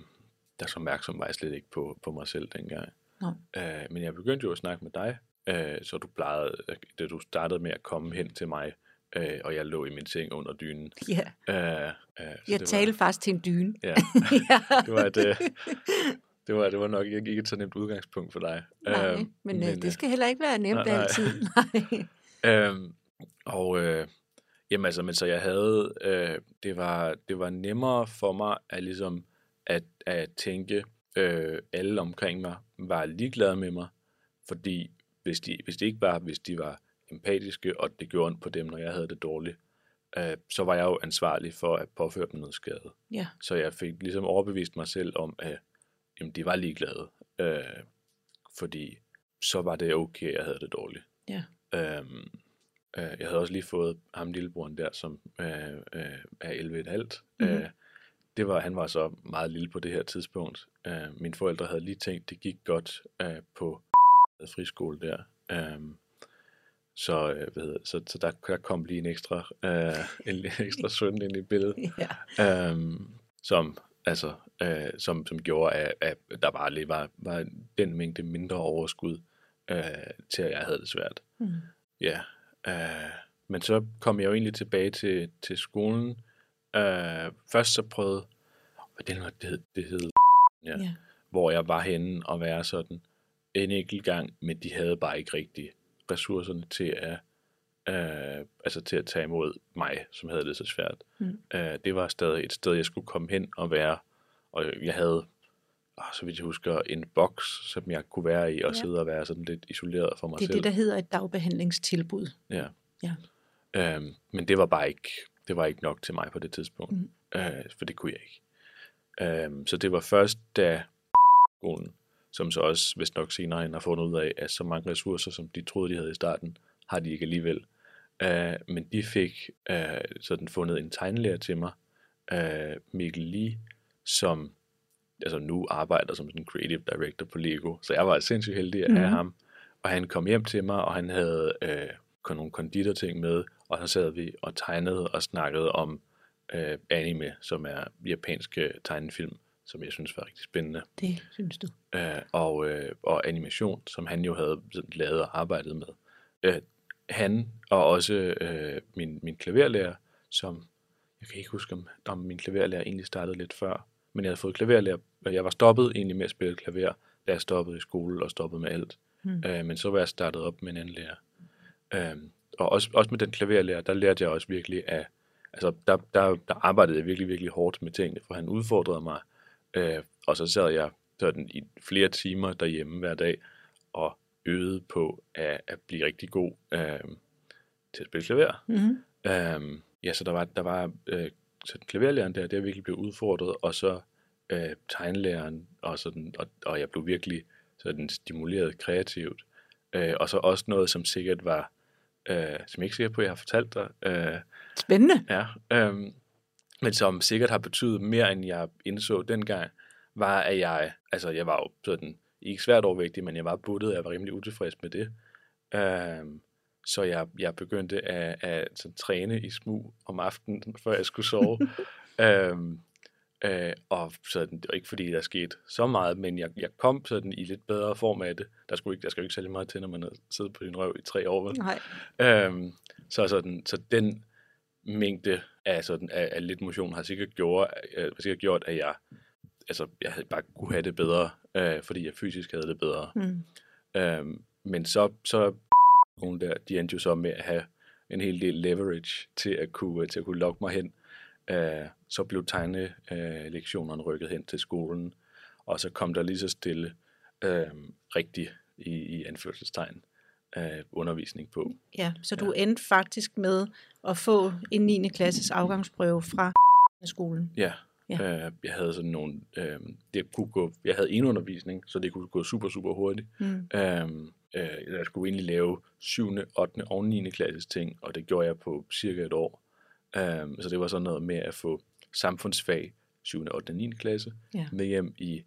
der så opmærksom var jeg slet ikke på, på mig selv dengang. Nå. Øh, men jeg begyndte jo at snakke med dig, øh, så du plejede, da du startede med at komme hen til mig, øh, og jeg lå i min seng under dynen. Ja, Øh, øh, så jeg var- talte faktisk til en dyne. Ja, det var, et, øh, det var, det var nok ikke et så nemt udgangspunkt for dig. Nej, Øhm, men, men øh, det skal heller ikke være nemt nej. altid. Nej. Øhm, og øh, jamen altså, men så jeg havde, øh, det, var, det var nemmere for mig at ligesom at, at tænke, øh, alle omkring mig var ligeglade med mig, fordi hvis de, hvis de ikke var, hvis de var empatiske, og det gjorde ondt på dem, når jeg havde det dårligt, øh, så var jeg jo ansvarlig for at påføre dem noget skade. Ja, Så jeg fik ligesom overbevist mig selv om, at jamen, de var ligeglade, øh, fordi så var det okay, at jeg havde det dårligt. ja. Øhm, øh, jeg havde også lige fået ham lillebroren der, som øh, øh, er 11,5. Mhm. Øh, det var, han var så meget lille på det her tidspunkt. Øh, mine forældre havde lige tænkt, det gik godt øh, på friskole der. Øh, så, øh, hvad hedder, så, så der, der kom lige en ekstra, øh, en ekstra søn ind i billedet ja. øhm, som, altså, øh, som, som gjorde, at, at der var, lige var, var den mængde mindre overskud øh, til, at jeg havde det svært. Mm. Ja, øh, men så kom jeg jo egentlig tilbage til, til skolen. Øh, først så prøvede, hvad det, det hed, det hed ja, ja. hvor jeg var henne og være sådan en enkelt gang, men de havde bare ikke rigtig ressourcerne til at, øh, altså til at tage imod mig, som havde det så svært. Mm. Øh, det var stadig et sted, jeg skulle komme hen og være, og jeg havde, åh, så vidt jeg husker, en boks, som jeg kunne være i, og Ja. sidde og være sådan lidt isoleret for mig Det er selv. det, der hedder et dagbehandlingstilbud. Ja. Ja. Øhm, men det var bare ikke, det var ikke nok til mig på det tidspunkt, Mm. øh, for det kunne jeg ikke. Øhm, så det var først da skolen, som så også vist nok senere hen har fundet ud af, at så mange ressourcer, som de troede, de havde i starten, har de ikke alligevel. Øh, men de fik øh, sådan fundet en tegnelærer til mig, øh, Mikkel Lee, som altså nu arbejder som sådan creative director på Lego. Så jeg var sindssygt heldig at have Mhm. ham. Og han kom hjem til mig, og han havde øh, kun nogle konditorting med, og så sad vi og tegnede og snakkede om øh, anime, som er japanske tegnefilm, som jeg synes var rigtig spændende. Det synes du. Øh, og, øh, og animation, som han jo havde lavet og arbejdet med. Øh, han og også øh, min, min klaverlærer, som jeg kan ikke huske, om, om min klaverlærer egentlig startede lidt før, men jeg havde fået klaverlærer, og jeg var stoppet egentlig med at spille klaver, da jeg stoppede i skole og stoppede med alt. Mm. Øh, men så var jeg startet op med en anden lærer. Øh, og også, også med den klaverlærer, der lærte jeg også virkelig at, altså der, der, der arbejdede jeg virkelig, virkelig hårdt med tingene, for han udfordrede mig, øh, og så sad jeg sådan i flere timer derhjemme hver dag, og øvede på at, at blive rigtig god øh, til at spille klaver. Mm-hmm. Øhm, ja, så der var, der var øh, så klaverlæreren der, der virkelig blev udfordret, og så øh, tegnlæreren, og, sådan, og, og jeg blev virkelig sådan stimuleret kreativt. Øh, og så også noget, som sikkert var, øh, som jeg ikke sikker på, jeg har fortalt dig, øh, Spændende. ja, øh, men som sikkert har betydet mere, end jeg indså dengang, var, at jeg, altså jeg var jo sådan, ikke svært overvægtig, men jeg var buttet, og jeg var rimelig utilfreds med det. Øh, så jeg, jeg begyndte at, at sådan, træne i smug om aftenen, før jeg skulle sove. øhm, Øh, og sådan, det var ikke fordi, der skete så meget, men jeg, jeg kom sådan i lidt bedre form af det. Der, skulle ikke, der skal jo ikke særlig meget til, når man har siddet på din røv i tre år. Vel? Nej. Øhm, så, sådan, så den mængde af, sådan, af, af lidt motion har sikkert gjort, øh, sikkert gjort, at jeg, altså, jeg havde bare kunne have det bedre, øh, fordi jeg fysisk havde det bedre. Mm. Øhm, men så, så nogen der, de endte jo så med at have en hel del leverage til at kunne, til at kunne lokke mig hen. Øh, så blev tegnelektionerne øh, rykket hen til skolen, og så kom der lige så stille øh, rigtig i, i anførselstegn øh, undervisning på. Ja, så du endte faktisk med at få en 9. klasses afgangsprøve fra skolen. Ja, Ja. Øh, jeg havde sådan nogle, øh, det kunne gå, jeg havde en undervisning, så det kunne gå super, super hurtigt. Mm. Øhm, øh, jeg skulle egentlig lave 7., 8. og 9. klasses ting, og det gjorde jeg på cirka et år. Øhm, så det var sådan noget med at få samfundsfag 7., 8. og 9. klasse Ja. med hjem i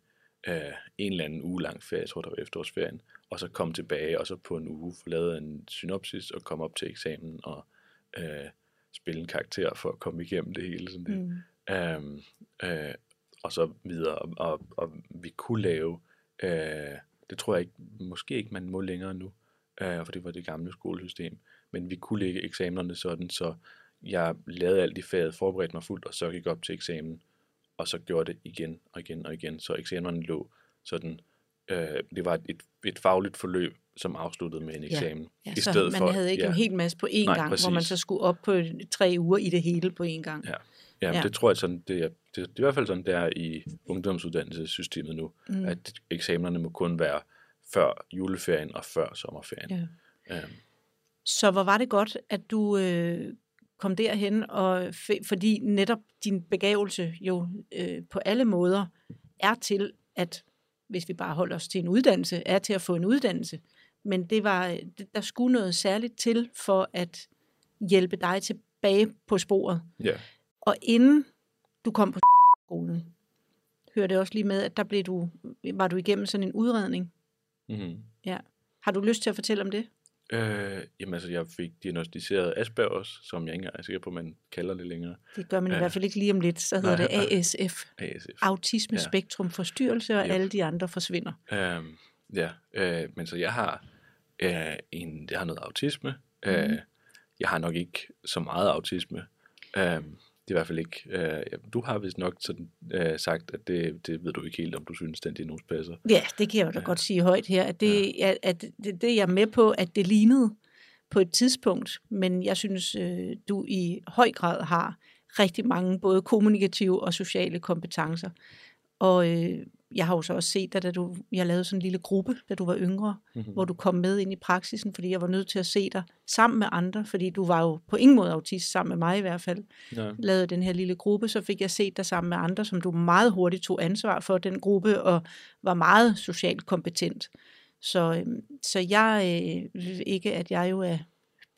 øh, en eller anden uge lang ferie, jeg tror det var efterårsferien, og så komme tilbage, og så på en uge få lavet en synopsis og komme op til eksamen og øh, spille en karakter for at komme igennem det hele. Sådan det. Mm. Øhm, øh, og så videre, og, og, og vi kunne lave, øh, det tror jeg ikke, måske ikke man må længere nu, øh, for det var det gamle skolesystem, men vi kunne lægge eksamenerne sådan, så jeg lavede alt i faget, forberedte mig fuldt, og så gik op til eksamen, og så gjorde det igen og igen og igen, så eksamenerne lå sådan, øh, det var et, et fagligt forløb, som afsluttede med en eksamen. Ja, i så stedet man for, havde ikke ja, en hel masse på én Nej, gang, hvor man præcis. så skulle op på tre uger i det hele på én gang. Ja. Ja, Ja. ja. det tror jeg sådan, det er, det, det er i hvert fald sådan, det er i ungdomsuddannelsessystemet nu, Mm. at eksamenerne må kun være før juleferien og før sommerferien. Ja. Øhm, Så hvor var det godt, at du øh, kom derhen, og fordi netop din begævelse jo øh, på alle måder er til, at hvis vi bare holder os til en uddannelse, er til at få en uddannelse. Men det var, det- der skulle noget særligt til for at hjælpe dig tilbage på sporet. ja. Og inden du kom på skolen, hørte jeg også lige med, at der blev du, var du igennem sådan en udredning. Mm-hmm. Ja. Har du lyst til at fortælle om det? Øh, jamen altså, jeg fik diagnostiseret Aspergers, som jeg ikke engang er sikker på, man kalder det længere. Det gør man i Ja. hvert fald ikke lige om lidt. Så hedder Nej, det ASF, ASF. Autisme Ja. Spektrum Forstyrrelse, og Yep. alle de andre forsvinder. Øhm, ja, øh, men så jeg har, øh, en, jeg har noget autisme. Øh, Mhm. jeg har nok ikke så meget autisme. Øh, i hvert fald ikke. Øh, du har vist nok sådan, øh, sagt, at det, det ved du ikke helt, om du synes, den diagnose passer. Ja, det kan jeg jo da godt sige højt her, at det, ja. at det, det er jeg med på, at det lignede på et tidspunkt, men jeg synes, øh, du i høj grad har rigtig mange både kommunikative og sociale kompetencer. Og øh, jeg har jo så også set dig, da du, jeg lavede sådan en lille gruppe, da du var yngre, Mm-hmm. hvor du kom med ind i praksisen, fordi jeg var nødt til at se dig sammen med andre, fordi du var jo på ingen måde autist, sammen med mig i hvert fald. Ja. lavede den her lille gruppe, så fik jeg set dig sammen med andre, som du meget hurtigt tog ansvar for den gruppe, og var meget socialt kompetent. Så, øhm, så jeg, øh, ikke at jeg jo er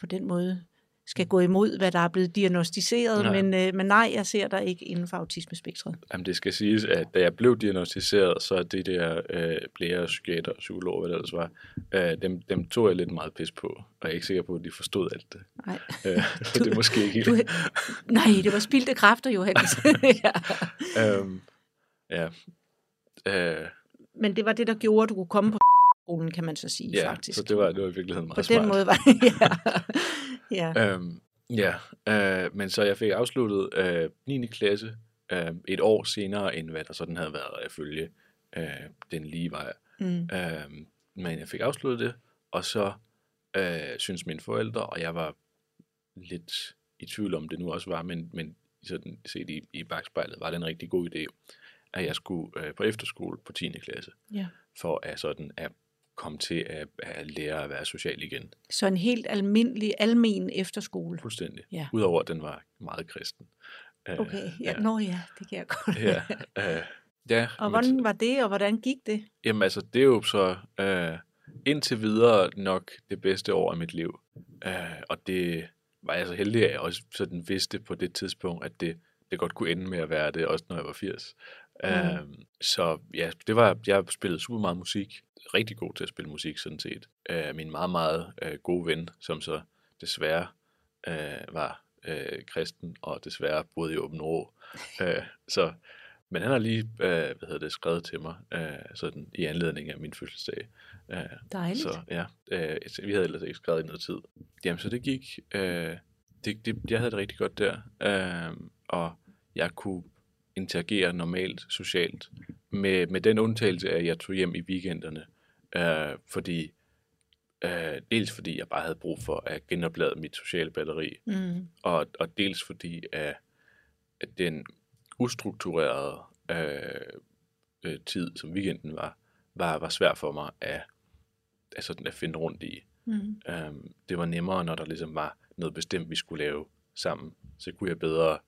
på den måde skal gå imod, hvad der er blevet diagnostiseret, Nej. men, øh, men nej, jeg ser dig ikke inden for autismespektret. Jamen, det skal siges, at da jeg blev diagnostiseret, så det der øh, læger, psykiater og psykologer, hvad det ellers var, øh, dem, dem tog jeg lidt meget pis på, og jeg er ikke sikker på, at de forstod alt det. Nej, Øh, så det er måske ikke helt... du, nej det var spildte kræfter, Johannes. ja. øhm, ja. Øh, Men det var det, der gjorde, at du kunne komme på skolen, kan man så sige, ja, faktisk. så det var, det var i virkeligheden på meget den smart. måde var ja. ja. Øhm, ja, øh, men så jeg fik afsluttet øh, 9. klasse øh, et år senere, end hvad der sådan havde været at følge øh, den lige vej. Mm. Øh, men jeg fik afsluttet det, og så øh, synes mine forældre, og jeg var lidt i tvivl om det nu også var, men, men sådan set i, i bagspejlet var det en rigtig god idé, at jeg skulle øh, på efterskole på 10. klasse, Ja. for at sådan at komme til at, at lære at være social igen. Så en helt almindelig, almen efterskole. Fuldstændig. Ja. Udover at den var meget kristen. Øh, Okay, ja, ja. Nå ja, det kan jeg godt. ja, øh, ja og hvordan var det, og hvordan gik det? Jamen altså, det er jo så øh, indtil videre nok det bedste år af mit liv. Øh, og det var jeg så heldig, at jeg også sådan vidste på det tidspunkt, at det, det godt kunne ende med at være det, også når jeg var 80. Mm. Øh, så ja, det var, jeg spillede super meget musik. Rigtig god til at spille musik, sådan set. Øh, min meget, meget øh, gode ven, som så desværre øh, var øh, kristen, og desværre boede i Åben Rå. øh, så Men han har lige øh, hvad hedder det, skrevet til mig øh, sådan i anledning af min fødselsdag. Øh, Dejligt. så ja, øh, vi havde ellers ikke skrevet i noget tid. Jamen, så det gik... Øh, det, det, jeg havde det rigtig godt der. Øh, og jeg kunne interagere normalt socialt. Med, med den undtagelse af, at jeg tog hjem i weekenderne. Øh, fordi Øh, dels fordi jeg bare havde brug for at genoplade mit sociale batteri, Mm. og, og dels fordi at, at den ustrukturerede øh, øh, tid, som weekenden var, var, var svær for mig at, at, sådan at finde rundt i. Mm. Um, det var nemmere, når der ligesom var noget bestemt, vi skulle lave sammen. Så kunne jeg bedre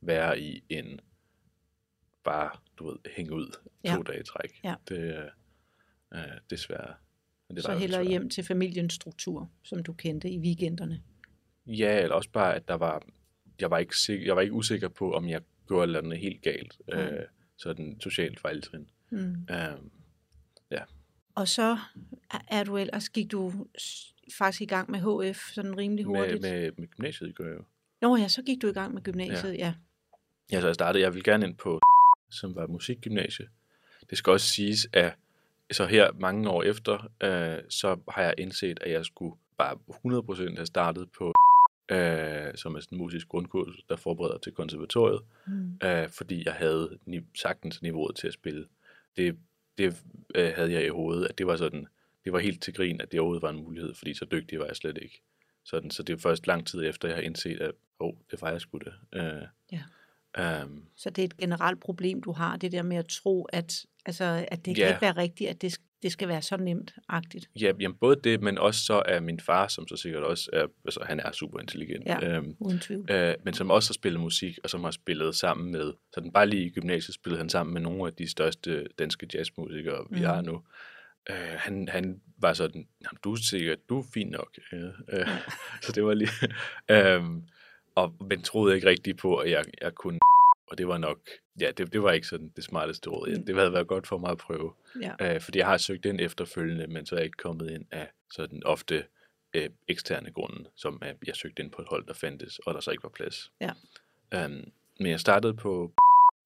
være i end bare, du ved, hænge ud Ja. to dage i træk. Ja. Det, øh, øh, desværre. Men det Så desværre. hjem til familiens struktur, som du kendte i weekenderne. Ja, eller også bare, at der var, jeg var ikke, sikker, jeg var ikke usikker på, om jeg gjorde eller andet helt galt. Nej. Øh, sådan socialt fejltrin. Mm. Um, Og så er du ellers, gik du faktisk i gang med HF sådan rimelig hurtigt. med, med, med gymnasiet gør jeg jo. Nå ja, så gik du i gang med gymnasiet, ja. Ja, så jeg startede, jeg ville gerne ind på, som var musikgymnasie. Det skal også siges, at så her mange år efter, øh, så har jeg indset, at jeg skulle bare 100% have startet på, øh, som er sådan en musisk grundkurs, der forbereder til konservatoriet, Mm. øh, fordi jeg havde ni- sagtens niveauet til at spille. Det, det øh, havde jeg i hovedet, at det var sådan, det var helt til grin, at det overhovedet var en mulighed, fordi så dygtig var jeg slet ikke. Sådan, så det er først lang tid efter, jeg har indset, at oh, det var jeg sgu det. Øh, Ja. Um, Så det er et generelt problem, du har, det der med at tro, at, altså, at det kan Ja. ikke være rigtigt, at det, det skal være så nemt-agtigt. Ja, jamen både det, men også så er min far, som så sikkert også er, altså han er super intelligent, Ja. øhm, Uden tvivl. øh, men som også har spillet musik, og som har spillet sammen med, sådan bare lige i gymnasiet spillede han sammen med nogle af de største danske jazzmusikere, vi Mhm. har nu. Øh, han, han var sådan, "Jamen, du er sikkert, du er fin nok. Ja, øh, så det var lige, øhm, og, men troede ikke rigtigt på, at jeg, jeg kunne, og det var nok, ja, det, det var ikke sådan det smarteste råd. Mm. Det havde været godt for mig at prøve. Ja. Øh, fordi jeg har søgt ind efterfølgende, men så er jeg ikke kommet ind af sådan ofte øh, eksterne grunde, som at jeg søgte ind på et hold, der fandtes, og der så ikke var plads. Ja. Um, men jeg startede på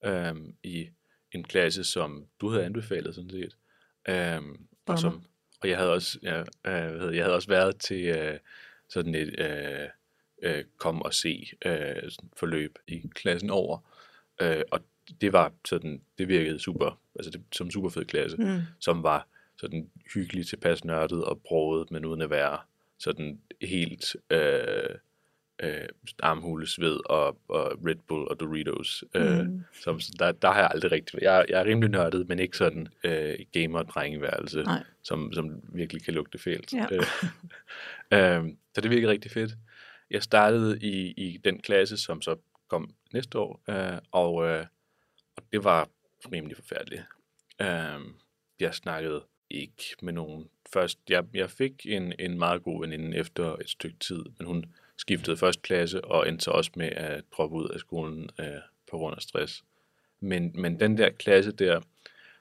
um, i en klasse, som du havde anbefalet sådan set. Um, og, som, og jeg havde også, ja, øh, jeg havde også været til øh, sådan et øh, øh, kom og se øh, forløb i klassen over. Øh, og det var sådan, det virkede super, altså det, som super fed klasse Mm. som var sådan hyggelig, tilpas nørdet og broget, men uden at være sådan helt øh, øh, armhulesved og, og Red Bull og Doritos. Øh, Mm. som, der, der har jeg aldrig rigtig... Jeg, jeg er rimelig nørdet, men ikke sådan øh, gamer-drengeværelse, som, som virkelig kan lugte fælt. Ja. Øh, øh, så det virkede rigtig fedt. Jeg startede i, i den klasse, som så kom næste år, øh, og, øh, og det var rimelig forfærdeligt. Øh, jeg snakkede ikke med nogen. Først, jeg, jeg fik en, en meget god veninde efter et stykke tid, men hun skiftede først klasse og endte så også med at droppe ud af skolen øh, på grund af stress. Men, men den der klasse der,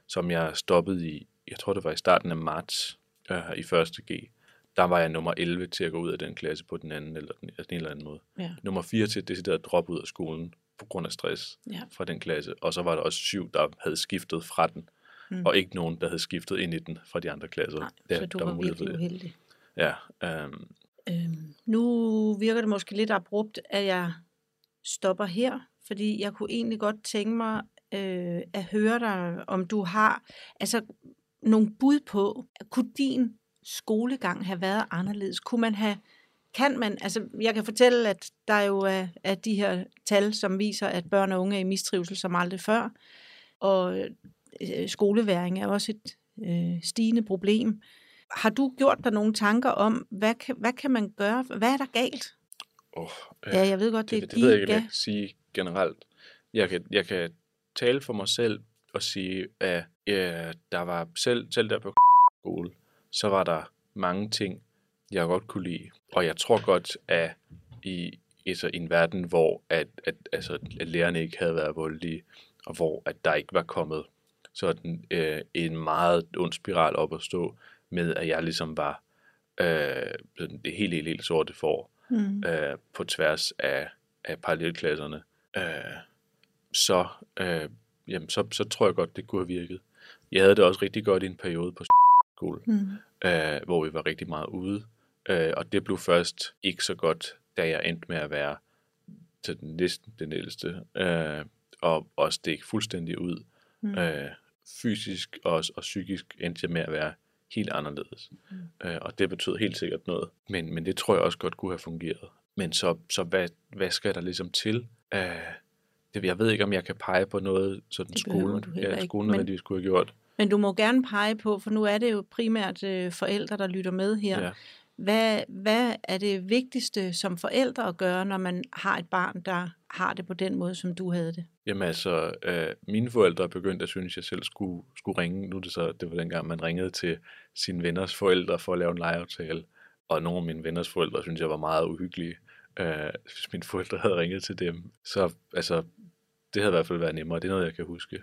som jeg stoppede i, jeg tror det var i starten af marts øh, i 1. G, der var jeg nummer 11 til at gå ud af den klasse på den anden eller den, altså den eller anden måde. Ja. Nummer 4 til decideret at droppe ud af skolen på grund af stress Ja. fra den klasse. Og så var der også syv, der havde skiftet fra den, Mm. og ikke nogen, der havde skiftet ind i den fra de andre klasser. Nej, Ja, så du der var for virkelig det. uheldig. Ja, øhm, Øhm, nu virker det måske lidt abrupt, at jeg stopper her, fordi jeg kunne egentlig godt tænke mig øh, at høre dig, om du har altså nogle bud på, kunne din skolegang have været anderledes? Kunne man have, kan man, altså jeg kan fortælle, at der jo er, er de her tal, som viser, at børn og unge er i mistrivsel som aldrig før, og øh, skoleværing er også et øh, stigende problem. Har du gjort dig nogle tanker om, hvad kan, hvad kan man gøre? Hvad er der galt? oh, Ja, jeg ved godt, det, det, er det ved jeg ikke, jeg kan sige generelt. Jeg kan, jeg kan tale for mig selv og sige, at ja, der var selv, selv der på skole, så var der mange ting, jeg godt kunne lide. Og jeg tror godt, at i, altså, i en verden, hvor at, at, altså, at lærerne ikke havde været voldelige, og hvor at der ikke var kommet sådan øh, en meget ond spiral op at stå, med at jeg ligesom var øh, sådan det helt, helt, helt sorte for, Mm. øh, på tværs af, af parallelklasserne, øh, så øh, jamen, så, så tror jeg godt, det kunne have virket. Jeg havde det også rigtig godt i en periode på skole, Mm. øh, hvor vi var rigtig meget ude. Øh, og det blev først ikke så godt, da jeg endte med at være til den næsten den ældste. Øh, og også det ikke fuldstændig ud. Mm. Øh, fysisk og, og psykisk endte jeg med at være helt anderledes. Mm. Øh, og det betød helt sikkert noget. Men, men det tror jeg også godt kunne have fungeret. Men så, så hvad, hvad skal der ligesom til? Øh, det, jeg ved ikke, om jeg kan pege på noget, sådan skolen, ja, skolen men- nødvendigvis skulle have gjort. Men du må gerne pege på, for nu er det jo primært øh, forældre, der lytter med her. Ja. Hvad, hvad er det vigtigste som forældre at gøre, når man har et barn, der har det på den måde, som du havde det? Jamen altså, øh, mine forældre begyndte at synes, at jeg selv skulle, skulle ringe. Nu er det så, det var dengang, man ringede til sine venners forældre for at lave en legeaftale. Og nogle af mine venners forældre synes jeg var meget uhyggelige, øh, hvis mine forældre havde ringet til dem. Så altså, det havde i hvert fald været nemmere. Det er noget, jeg kan huske.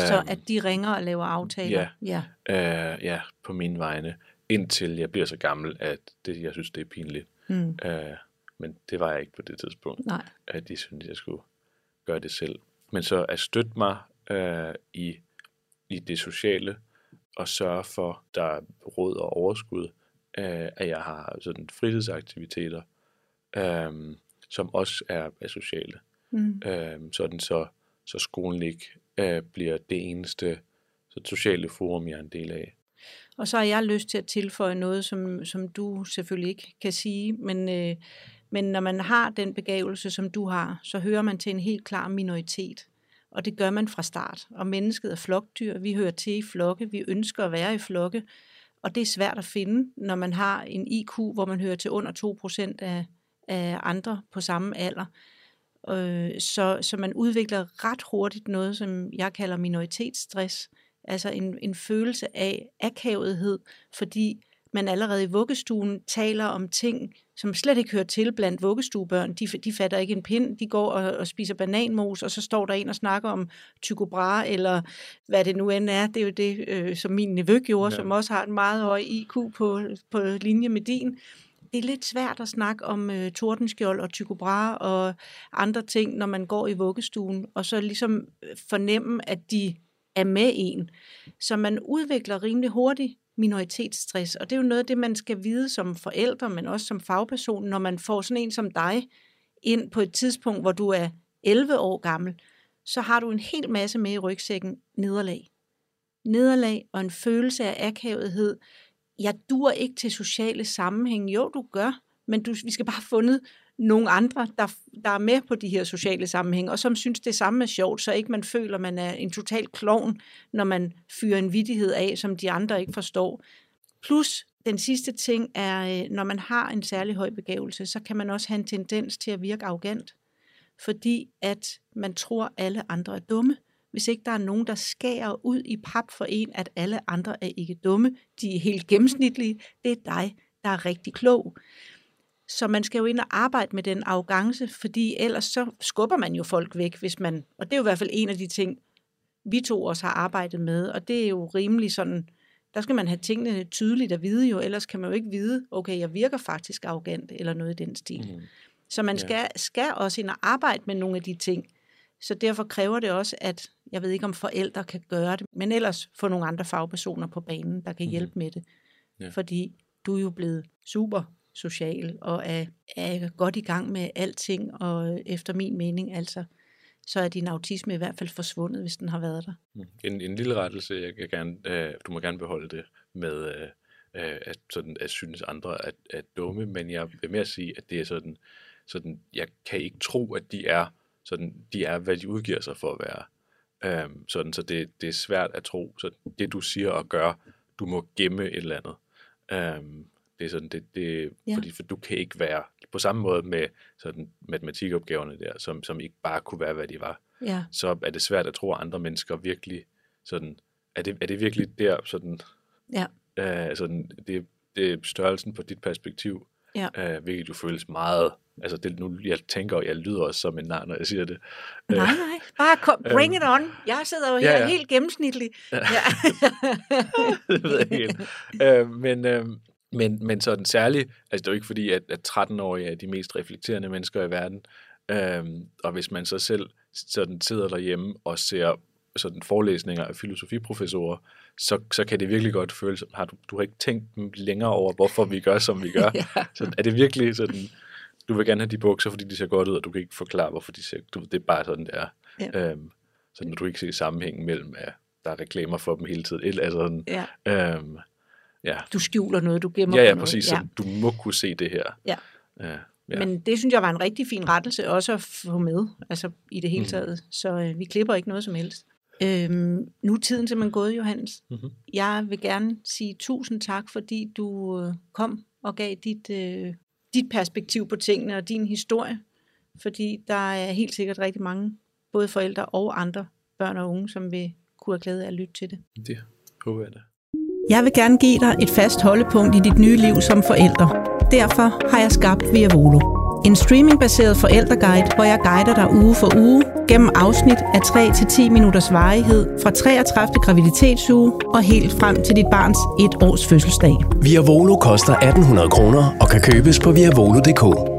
Så Øhm, at de ringer og laver aftaler? ja. ja. Øh, ja, på mine vegne. Indtil jeg bliver så gammel, at det, jeg synes, det er pinligt. Mm. Øh, men det var jeg ikke på det tidspunkt Nej. at de syntes, jeg skulle gøre det selv. Men så at støtte mig øh, i, i det sociale, og sørge for, der er råd og overskud, øh, at jeg har sådan fritidsaktiviteter, øh, som også er, er sociale. Mm. Øh, sådan så, så skolen ikke øh, bliver det eneste så sociale forum, jeg er en del af. Og så har jeg lyst til at tilføje noget, som, som du selvfølgelig ikke kan sige, men, øh, men når man har den begavelse, som du har, så hører man til en helt klar minoritet. Og det gør man fra start. Og mennesket er flokdyr. Vi hører til i flokke. Vi ønsker at være i flokke. Og det er svært at finde, når man har en IQ, hvor man hører til under 2% af, af andre på samme alder. Øh, så, så man udvikler ret hurtigt noget, som jeg kalder minoritetsstress. Altså en, en følelse af akavethed, fordi man allerede i vuggestuen taler om ting, som slet ikke hører til blandt vuggestuebørn. De, de fatter ikke en pind, de går og, og spiser bananmos, og så står der en og snakker om Tycho Brahe, eller hvad det nu end er. Det er jo det, øh, som min nevø gjorde, Ja. som også har en meget høj IQ på, på linje med din. Det er lidt svært at snakke om øh, Tordenskjold og Tycho Brahe og andre ting, når man går i vuggestuen, og så ligesom øh, fornemme, at de er med en. Så man udvikler rimelig hurtigt minoritetsstress, og det er jo noget af det, man skal vide som forældre, men også som fagperson, når man får sådan en som dig ind på et tidspunkt, hvor du er 11 år gammel, så har du en hel masse med i rygsækken nederlag. Nederlag og en følelse af akavethed. Jeg dur ikke til sociale sammenhæng. Jo, du gør, men du, vi skal bare have fundet nogle andre, der, der er med på de her sociale sammenhæng, og som synes, det samme er sjovt, så ikke man føler, man er en total klovn, når man fyrer en vidighed af, som de andre ikke forstår. Plus, den sidste ting er, øh, når man har en særlig høj begævelse, så kan man også have en tendens til at virke arrogant, fordi at man tror, alle andre er dumme. Hvis ikke der er nogen, der skærer ud i pap for en, at alle andre er ikke dumme, de er helt gennemsnitlige, det er dig, der er rigtig klog. Så man skal jo ind og arbejde med den arrogance, fordi ellers så skubber man jo folk væk, hvis man, og det er jo i hvert fald en af de ting, vi to også har arbejdet med, og det er jo rimelig sådan, der skal man have tingene tydeligt at vide jo, ellers kan man jo ikke vide, okay, jeg virker faktisk arrogant, eller noget i den stil. Mm. Så man skal, skal også ind og arbejde med nogle af de ting. Så derfor kræver det også, at jeg ved ikke, om forældre kan gøre det, men ellers få nogle andre fagpersoner på banen, der kan Mhm. hjælpe med det. Ja. Fordi du er jo blevet super social og er, er godt i gang med alting, og efter min mening altså, så er din autisme i hvert fald forsvundet, hvis den har været der. Mm. En, en lille rettelse, jeg kan gerne, øh, du må gerne beholde det med, øh, øh, at, sådan, at synes andre er, er dumme, men jeg vil mere sige, at det er sådan, sådan, jeg kan ikke tro, at de er, sådan, de er, hvad de udgiver sig for at være. Øhm, sådan, så det, det er svært at tro, så det du siger og gør, du må gemme et eller andet. Øhm, det er sådan, det, det ja. fordi for du kan ikke være på samme måde med sådan matematikopgaverne der, som, som ikke bare kunne være, hvad de var Ja, så er det svært at tro, at andre mennesker virkelig sådan, er det, er det virkelig der, sådan, ja, øh, sådan det, det er størrelsen på dit perspektiv, Ja. øh, hvilket jo føles meget, altså det, nu, jeg tænker, jeg lyder også som en nar, når jeg siger det. nej, nej, bare kom, bring it on. Jeg sidder jo her Ja, ja. helt gennemsnitlig. Ja. det ved jeg ikke helt. øh, men, øh, men, men sådan særligt, altså det er jo ikke fordi, at, at 13-årige er de mest reflekterende mennesker i verden, øh, og hvis man så selv sådan sidder derhjemme og ser sådan forelæsninger af filosofiprofessorer, så, så kan det virkelig godt føles, som, har du, du har ikke tænkt længere over, hvorfor vi gør, som vi gør. Ja. Så er det virkelig sådan, du vil gerne have de bukser, fordi de ser godt ud, og du kan ikke forklare, hvorfor de ser, du, det er bare sådan, det er. Ja. Øhm, så når du ikke ser sammenhængen mellem, at der er reklamer for dem hele tiden. Et, altså sådan, Ja. øhm, ja. Du skjuler noget, du gemmer ja, ja, noget. præcis. Ja. Så du må kunne se det her. Ja. Ja, ja. Men det synes jeg var en rigtig fin rettelse også at få med, altså i det hele Mhm. taget. Så øh, vi klipper ikke noget som helst. Øhm, nu er tiden simpelthen gået, Johannes. Mhm. Jeg vil gerne sige tusind tak, fordi du øh, kom og gav dit, øh, dit perspektiv på tingene og din historie. Fordi der er helt sikkert rigtig mange, både forældre og andre børn og unge, som vil kunne have glæde af at lytte til det. Det håber jeg da. Jeg vil gerne give dig et fast holdepunkt i dit nye liv som forælder. Derfor har jeg skabt Via Volo. En streamingbaseret forældreguide, hvor jeg guider dig uge for uge gennem afsnit af 3-10 minutters varighed fra 33. graviditetsuge og helt frem til dit barns et års fødselsdag. Via Volo koster 1800 kroner og kan købes på viavolo.dk.